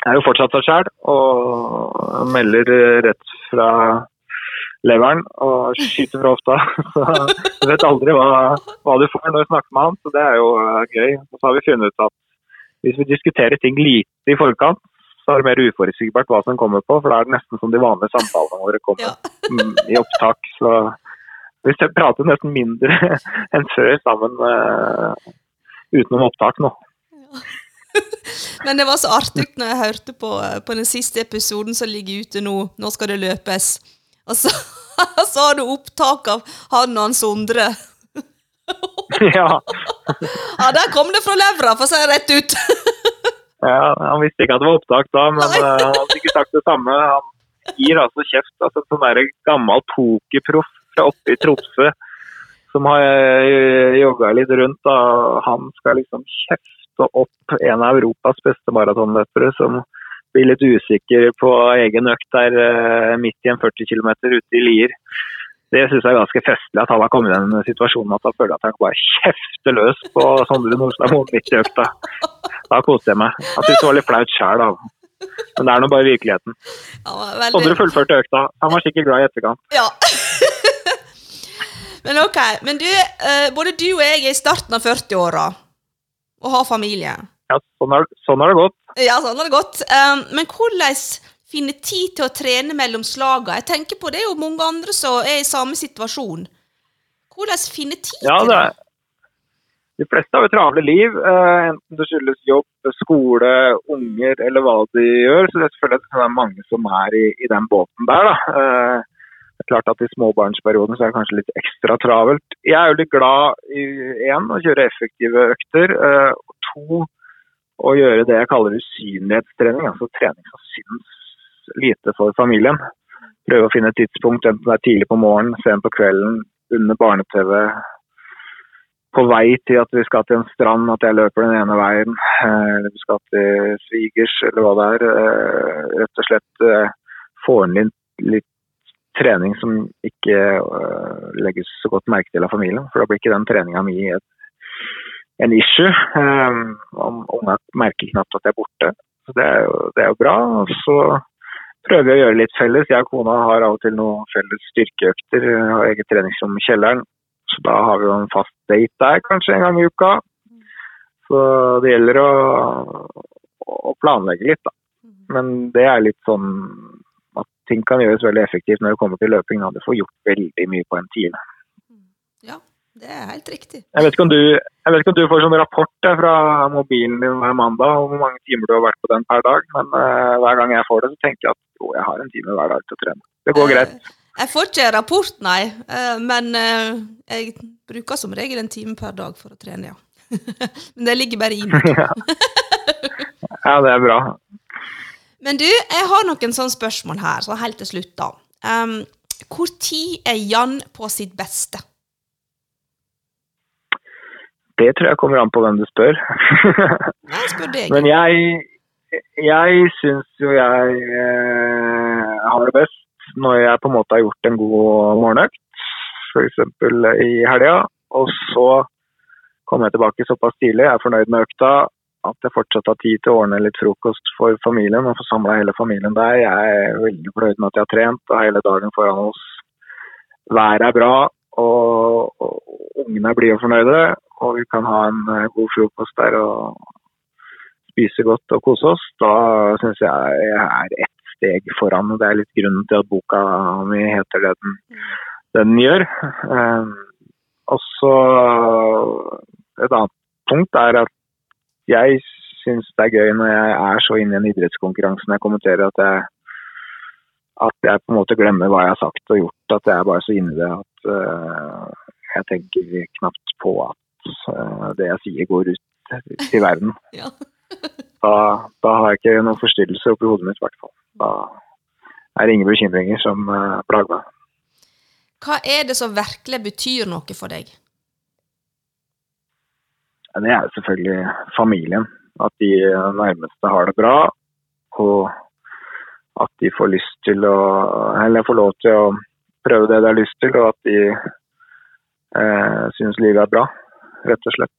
er jo fortsatt seg sjæl og melder rett fra leveren og skyter fra hofta. Så du vet aldri hva, hva, du får når du snakker med han, så det er jo uh, gøy. Og så har vi funnet ut at hvis vi diskuterer ting lite i forkant, så er det mer uforutsigbart hva som kommer på, for da er det nesten som de vanlige samtalene våre kommer ja. Mm, i opptak. Så vi prater nesten mindre enn før sammen uh, utenom opptak nå. Ja. Men det var så artig når jeg hørte på, eh, på, den siste episoden som ligger ute nå. Nå skal det løpes. Og så, så har du opptak av han og han Sondre. ja. ja, der kom det fra levra, for å si det rett ut. ja, Han visste ikke at det var opptak da, men uh, han hadde sikkert sagt det samme. Han gir altså kjeft. altså En sånn gammel pokerproff fra oppe i Tromsø som har eh, jogga litt rundt. da, Han skal liksom kjefte løfte opp en av Europas beste maratonløpere som blir litt usikker på egen økt der eh, midt i en 40 km ute i Lier. Det syns jeg er ganske festlig at han har kommet i den situasjonen at han føler at han kan bare kjefte løs på Sondre Nordstad midt i økta. Da koste jeg meg. Han syns det var litt flaut sjæl, men det er nå bare virkeligheten. Ja, veldig... Sondre fullførte økta. Han var sikkert glad i etterkant. Ja. men ok. Men du, eh, både du og jeg er i starten av 40-åra å ha familie. Ja, sånn har, sånn har det gått. Ja, sånn har det gått. Um, men hvordan finne tid til å trene mellom slagene? Jeg tenker på det er jo mange andre som er i samme situasjon. Hvordan finne tid ja, til det? Er, de fleste har jo travle liv, uh, enten det skyldes jobb, skole, unger eller hva de gjør. Så det er selvfølgelig det er mange som er i, i den båten der. da. Det er klart at I småbarnsperioden så er det kanskje litt ekstra travelt. Jeg er jo litt glad i én, å kjøre effektive økter. Eh, og to, å gjøre det jeg kaller usynlighetstrening. Altså trening som syns lite for familien. Prøve å finne et tidspunkt, enten det er tidlig på morgenen, sent på kvelden, under barne-TV. På vei til at vi skal til en strand, at jeg løper den ene veien. Eh, eller vi skal til svigers, eller hva det er. Eh, rett og slett få inn litt trening som ikke uh, legges så godt merke til av familien. For da blir ikke den treninga mi en issue. Um, Unga merker knapt at jeg er borte. Så det er, jo, det er jo bra. Og så prøver vi å gjøre litt felles. Jeg og kona har av og til noen felles styrkeøkter. Har eget treningsrom i kjelleren. Så da har vi jo en fast date der kanskje en gang i uka. Så det gjelder å, å planlegge litt, da. Men det er litt sånn ting kan gjøres veldig effektivt når det kommer til løping. Da. Du får gjort veldig mye på en time. Ja, det er helt riktig. Jeg vet ikke om du, ikke om du får sånn rapport der fra mobilen din hver mandag om hvor mange timer du har vært på den per dag, men uh, hver gang jeg får det, så tenker jeg at jo, jeg har en time hver dag til å trene. Det går greit. Eh, jeg får ikke rapport, nei, uh, men uh, jeg bruker som regel en time per dag for å trene, ja. men det ligger bare i meg. ja. ja, det er bra. Men du, jeg har noen sånne spørsmål her, så helt til slutt, da. Um, hvor tid er Jan på sitt beste? Det tror jeg kommer an på hvem du spør. jeg spør deg. Men jeg, jeg syns jo jeg eh, har det best når jeg på en måte har gjort en god morgenøkt, f.eks. i helga. Og så kommer jeg tilbake såpass tidlig, jeg er fornøyd med økta, at jeg fortsatt har tid til å ordne litt frokost for familien og få samla hele familien der. Jeg er veldig fornøyd med at jeg har trent og hele dagen foran oss. Været er bra, og, og ungene blide og fornøyde. Og vi kan ha en eh, god frokost der og spise godt og kose oss. Da syns jeg jeg er ett steg foran. Det er litt grunnen til at boka mi heter det den, den gjør. Um, og så et annet punkt er at jeg syns det er gøy når jeg er så inne i en idrettskonkurranse når jeg kommenterer at jeg, at jeg på en måte glemmer hva jeg har sagt og gjort. At jeg er bare så inne i det at uh, jeg tenker knapt på at uh, det jeg sier går ut, til i verden. ja. da, da, har jeg ikke noen forstyrrelse oppi hodet mitt, i hvert fall. Da er det ingen bekymringer som uh, plager meg. Hva er det som virkelig betyr noe for deg? Det er selvfølgelig familien. At de nærmeste har det bra. Og at de får lyst til å Eller får lov til å prøve det de har lyst til, og at de eh, syns livet er bra, rett og slett.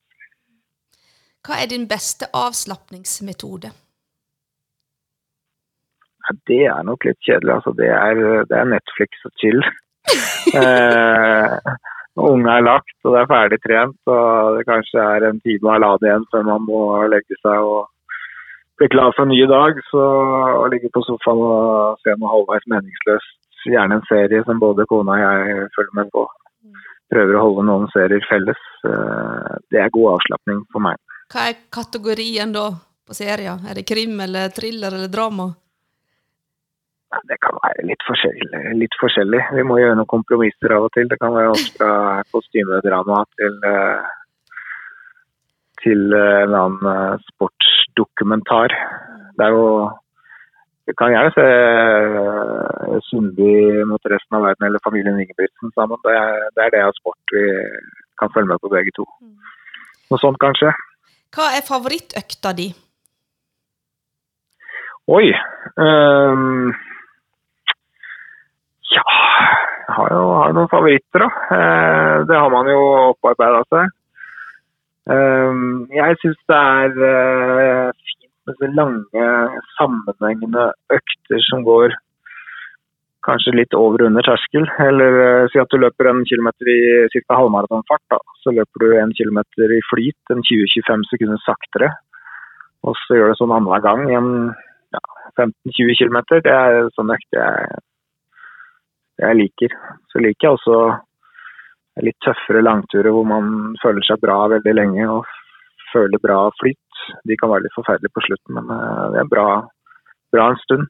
Hva er din beste avslapningsmetode? Det er nok litt kjedelig. Altså, det, er, det er Netflix og chill. eh, unga er lagt og det er ferdig trent og det kanskje er en time og halvannen igjen før man må legge seg og bli klar for en ny dag, så å ligge på sofaen og se noe halvveis meningsløst, gjerne en serie som både kona og jeg følger med på, prøver å holde noen serier felles, eh, det er god avslapning for meg. Hva er kategorien da på serier? Er det krim eller thriller eller drama? Det kan være litt forskjellig, litt forskjellig. Vi må gjøre noen kompromisser av og til. Det kan være alt fra kostymedrama til, eh, til eh, en annen eh, sportsdokumentar. Det er jo Vi kan gjerne se Sundby mot resten av verden eller familien Ingebrigtsen sammen. Det er, det er det av sport vi kan følge med på begge to. Noe sånt kanskje. Hva er favorittøkta di? Oi. Um, ja, har jo har noen favoritter, da. Eh, det har man jo opparbeida seg. Eh, jeg syns det er eh, fint med så lange, sammenhengende økter som går kanskje litt over under terskel. Eller si at du løper en kilometer i ca. halvmaratonfart. da. Så løper du en kilometer i flyt, en 20-25 sekunder saktere. Og så gjør du sånn annenhver gang i en ja, 15-20 km. Det er sånn økt jeg jeg liker. Så liker jeg også litt tøffere langturer hvor man føler seg bra veldig lenge og føler bra flyt. De kan være litt forferdelige på slutten, men eh, det er bra, bra en stund.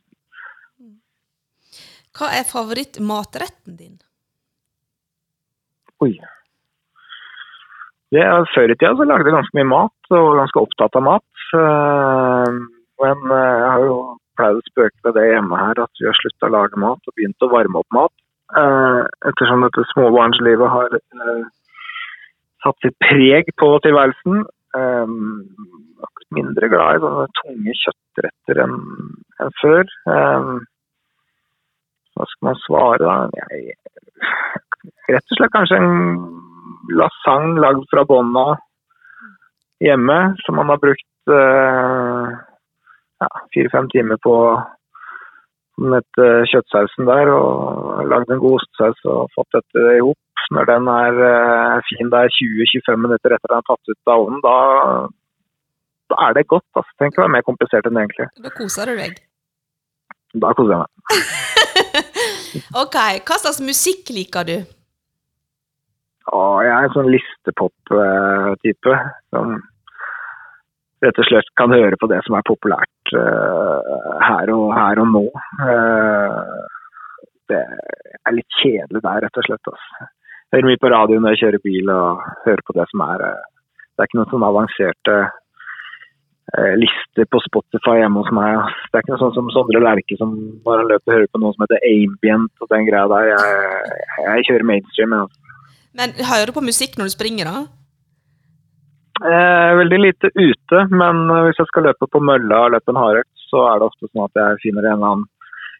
Hva er favorittmatretten din? Oi. Det, før i tida så lagde jeg ganske mye mat og var ganske opptatt av mat. Eh, men eh, jeg har jo pleide å spøke med det hjemme her, at vi har slutta å lage mat og begynt å varme opp mat. Eh, ettersom dette småbarnslivet har eh, satt sitt preg på tilværelsen. Eh, mindre glad i sånne tunge kjøttretter enn en før. Eh, hva skal man svare, da? Jeg, rett og slett kanskje en lasagne lagd fra bånn hjemme, som man har brukt eh, ja, fire-fem timer på dette kjøttsausen der og lagd en god ostesaus og fått dette i hop. Når den er uh, fin der 20-25 minutter etter den er tatt ut av ovnen, da, da er det godt. Altså. Tenk å være mer komplisert enn det egentlig. Da koser du deg? Da koser jeg meg. Ok, hva slags musikk liker du? Å, jeg er en sånn listepop-type. Som rett og slett kan høre på det som er populært uh, her, og, her og nå. Uh, det er litt kjedelig der, rett og slett. Altså. Hører mye på radio når jeg kjører bil og hører på det som er uh, Det er ikke noen sånn avanserte lister på Spotify hjemme hos meg. Det er ikke noe sånn som Sondre Lerche som bare løper og hører på noe som heter Ambient og den greia der. Jeg, jeg kjører mainstream. Altså. Men hører du på musikk når du springer, da? Eh, veldig lite ute, men hvis jeg skal løpe på mølla og løpe en hardøkt, så er det ofte sånn at jeg finner en eller annen,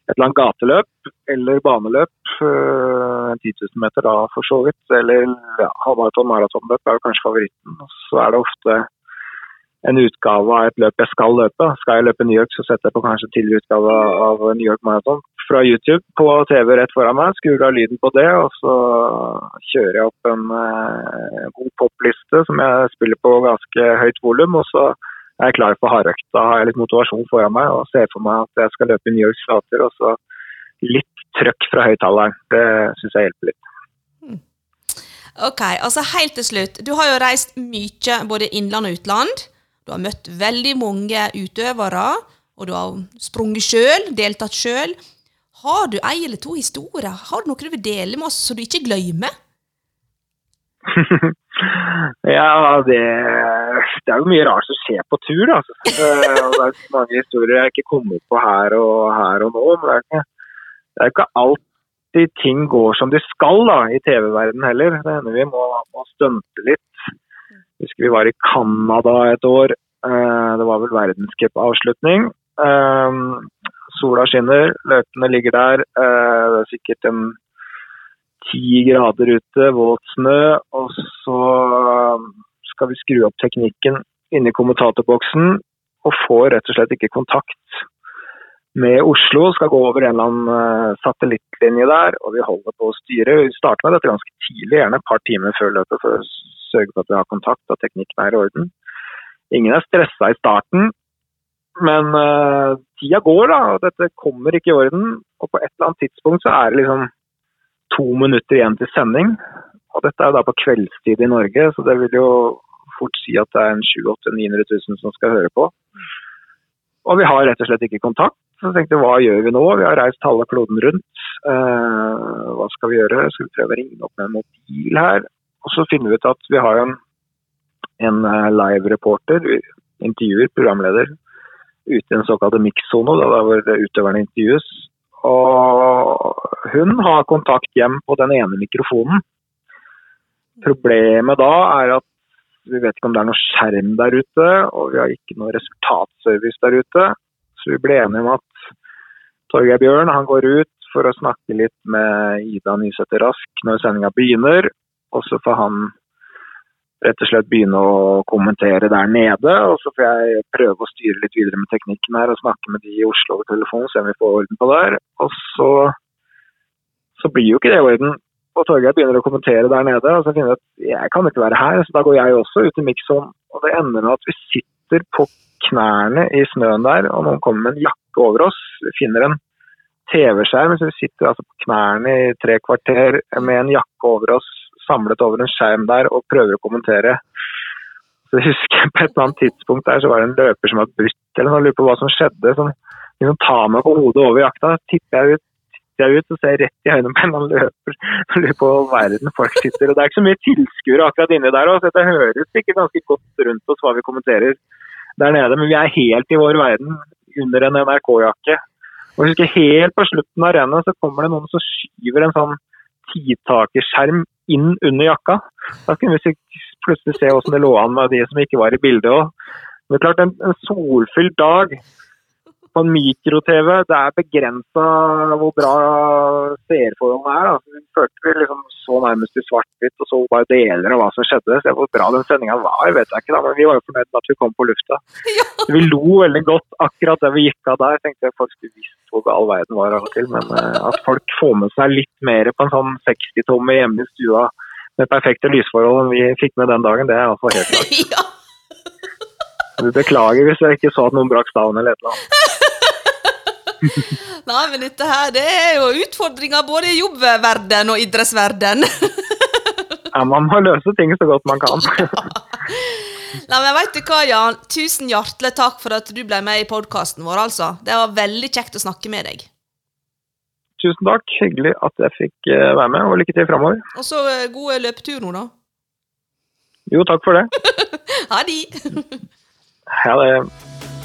et eller annet gateløp eller baneløp. Eh, 10 000 meter da, for så vidt. Eller ja, halvmaraton, maratonløp er jo kanskje favoritten. Så er det ofte en utgave av et løp jeg skal løpe. Skal jeg løpe New York, så setter jeg på kanskje en tidligere utgave av New York Marathon fra YouTube på TV rett foran meg. Skrur av lyden på det, og så kjører jeg opp en eh, god popliste som jeg spiller på ganske høyt volum. Og så er jeg klar for hardøkt. Da har jeg litt motivasjon foran meg og ser for meg at jeg skal løpe i New York gater, Og så litt trøkk fra høyttaleren. Det syns jeg hjelper litt. Ok, altså helt til slutt. Du har jo reist mye både innland og utland. Du har møtt veldig mange utøvere, og du har sprunget sjøl, deltatt sjøl. Har du ei eller to historier? Har du noe du vil dele med oss så du ikke glemmer? ja, det, det, er jo mye rart som skjer på tur. Altså. Eh, det er mange historier jeg ikke kommer på her og, her og nå. Men det er ikke, det er ikke alltid ting går som de skal da, i TV-verdenen heller. Det hender vi må, må stunte litt husker vi var i Canada et år. Eh, det var vel verdenscupavslutning. Eh, sola skinner, løpene ligger der. Eh, det er sikkert en ti grader ute, våt snø. Og så skal vi skru opp teknikken inni kommentatorboksen og får rett og slett ikke kontakt med Oslo. Skal gå over en eller annen satellittlinje der, og vi holder på å styre. Vi starter med dette ganske tidlig, gjerne et par timer før løpet, for å sørge for at vi har kontakt og teknikken er i orden. Ingen er stressa i starten, men uh, tida går, da, og dette kommer ikke i orden. Og på et eller annet tidspunkt så er det liksom to minutter igjen til sending. Og dette er jo da på kveldstid i Norge, så det vil jo fort si at det er en 700 900 000 som skal høre på. Og vi har rett og slett ikke kontakt. Så jeg tenkte hva gjør vi nå? Vi har reist halve kloden rundt. Uh, hva skal vi gjøre? Skal vi prøve å ringe opp med en mobil her? Og så finner vi ut at vi har en, en eh, live-reporter, intervjuer, programleder, ute i den såkalte mix-sone, hvor utøverne intervjues. Og hun har kontakt hjem på den ene mikrofonen. Problemet da er at vi vet ikke om det er noe skjerm der ute, og vi har ikke noe resultatservice der ute. Så vi ble enige om at Torgeir Bjørn han går ut for å snakke litt med Ida Nysæter Rask når sendinga begynner. Og så får han rett og slett begynne å kommentere der nede. Og så får jeg prøve å styre litt videre med teknikken her og snakke med de i Oslo over telefon, se om vi får orden på det her. Og så, så blir jo ikke det orden. Og Torgeir begynner å kommentere der nede, og så finner jeg at jeg kan ikke være her. Så da går jeg også ut i mikson. Og det ender med at vi sitter på knærne i snøen der, og noen kommer med en jakke over oss. Vi finner en TV-skjerm, så vi sitter altså på knærne i tre kvarter med en jakke over oss samlet over en skjerm der og prøver å kommentere. Så jeg husker På et eller annet tidspunkt der så var det en løper som var brutt eller noe, lurer på hva som skjedde. som liksom tar meg på hodet over jakta. Tipper jeg ut, jeg ut og ser rett i øynene på en annen løper. Lurer på verden folk sitter. Og Det er ikke så mye tilskuere akkurat inni der. Også. Det høres sikkert ganske godt rundt oss hva vi kommenterer der nede, men vi er helt i vår verden under en NRK-jakke. Og jeg husker Helt på slutten av rennet så kommer det noen som skyver en sånn titakerskjerm inn under jakka. Da kunne vi plutselig se hvordan det lå an med de som ikke var i bildet òg. Er klart, en, en solfylt dag på en mikro-TV, det er begrensa hvor bra seerforholdene er. Da. Vi følte vi liksom så nærmest i svart-hvitt og så bare deler av hva som skjedde. Se hvor bra den sendinga var, vet jeg ikke, da. men vi var jo fornøyd med at vi kom på lufta. Ja. Vi lo veldig godt akkurat da vi gikk av der. Jeg tenkte folk skulle visst hvor all verden var av og til. Men uh, at folk får med seg litt mer på en sånn 60-tomme hjemme i stua med perfekte lysforhold enn vi fikk med den dagen, det er altså helt klart. Ja. Beklager hvis jeg ikke så at noen brakk staven eller et eller annet. Nei, men dette her, det er jo utfordringer både i jobbverden og idrettsverden. Ja, man må løse ting så godt man kan. Nei, men vet du hva, Jan? Tusen hjertelig takk for at du ble med i podkasten vår, altså. Det var veldig kjekt å snakke med deg. Tusen takk. Hyggelig at jeg fikk eh, være med, og lykke til framover. Og så god løpetur nå, da. Jo, takk for det. Ha det. Ha det.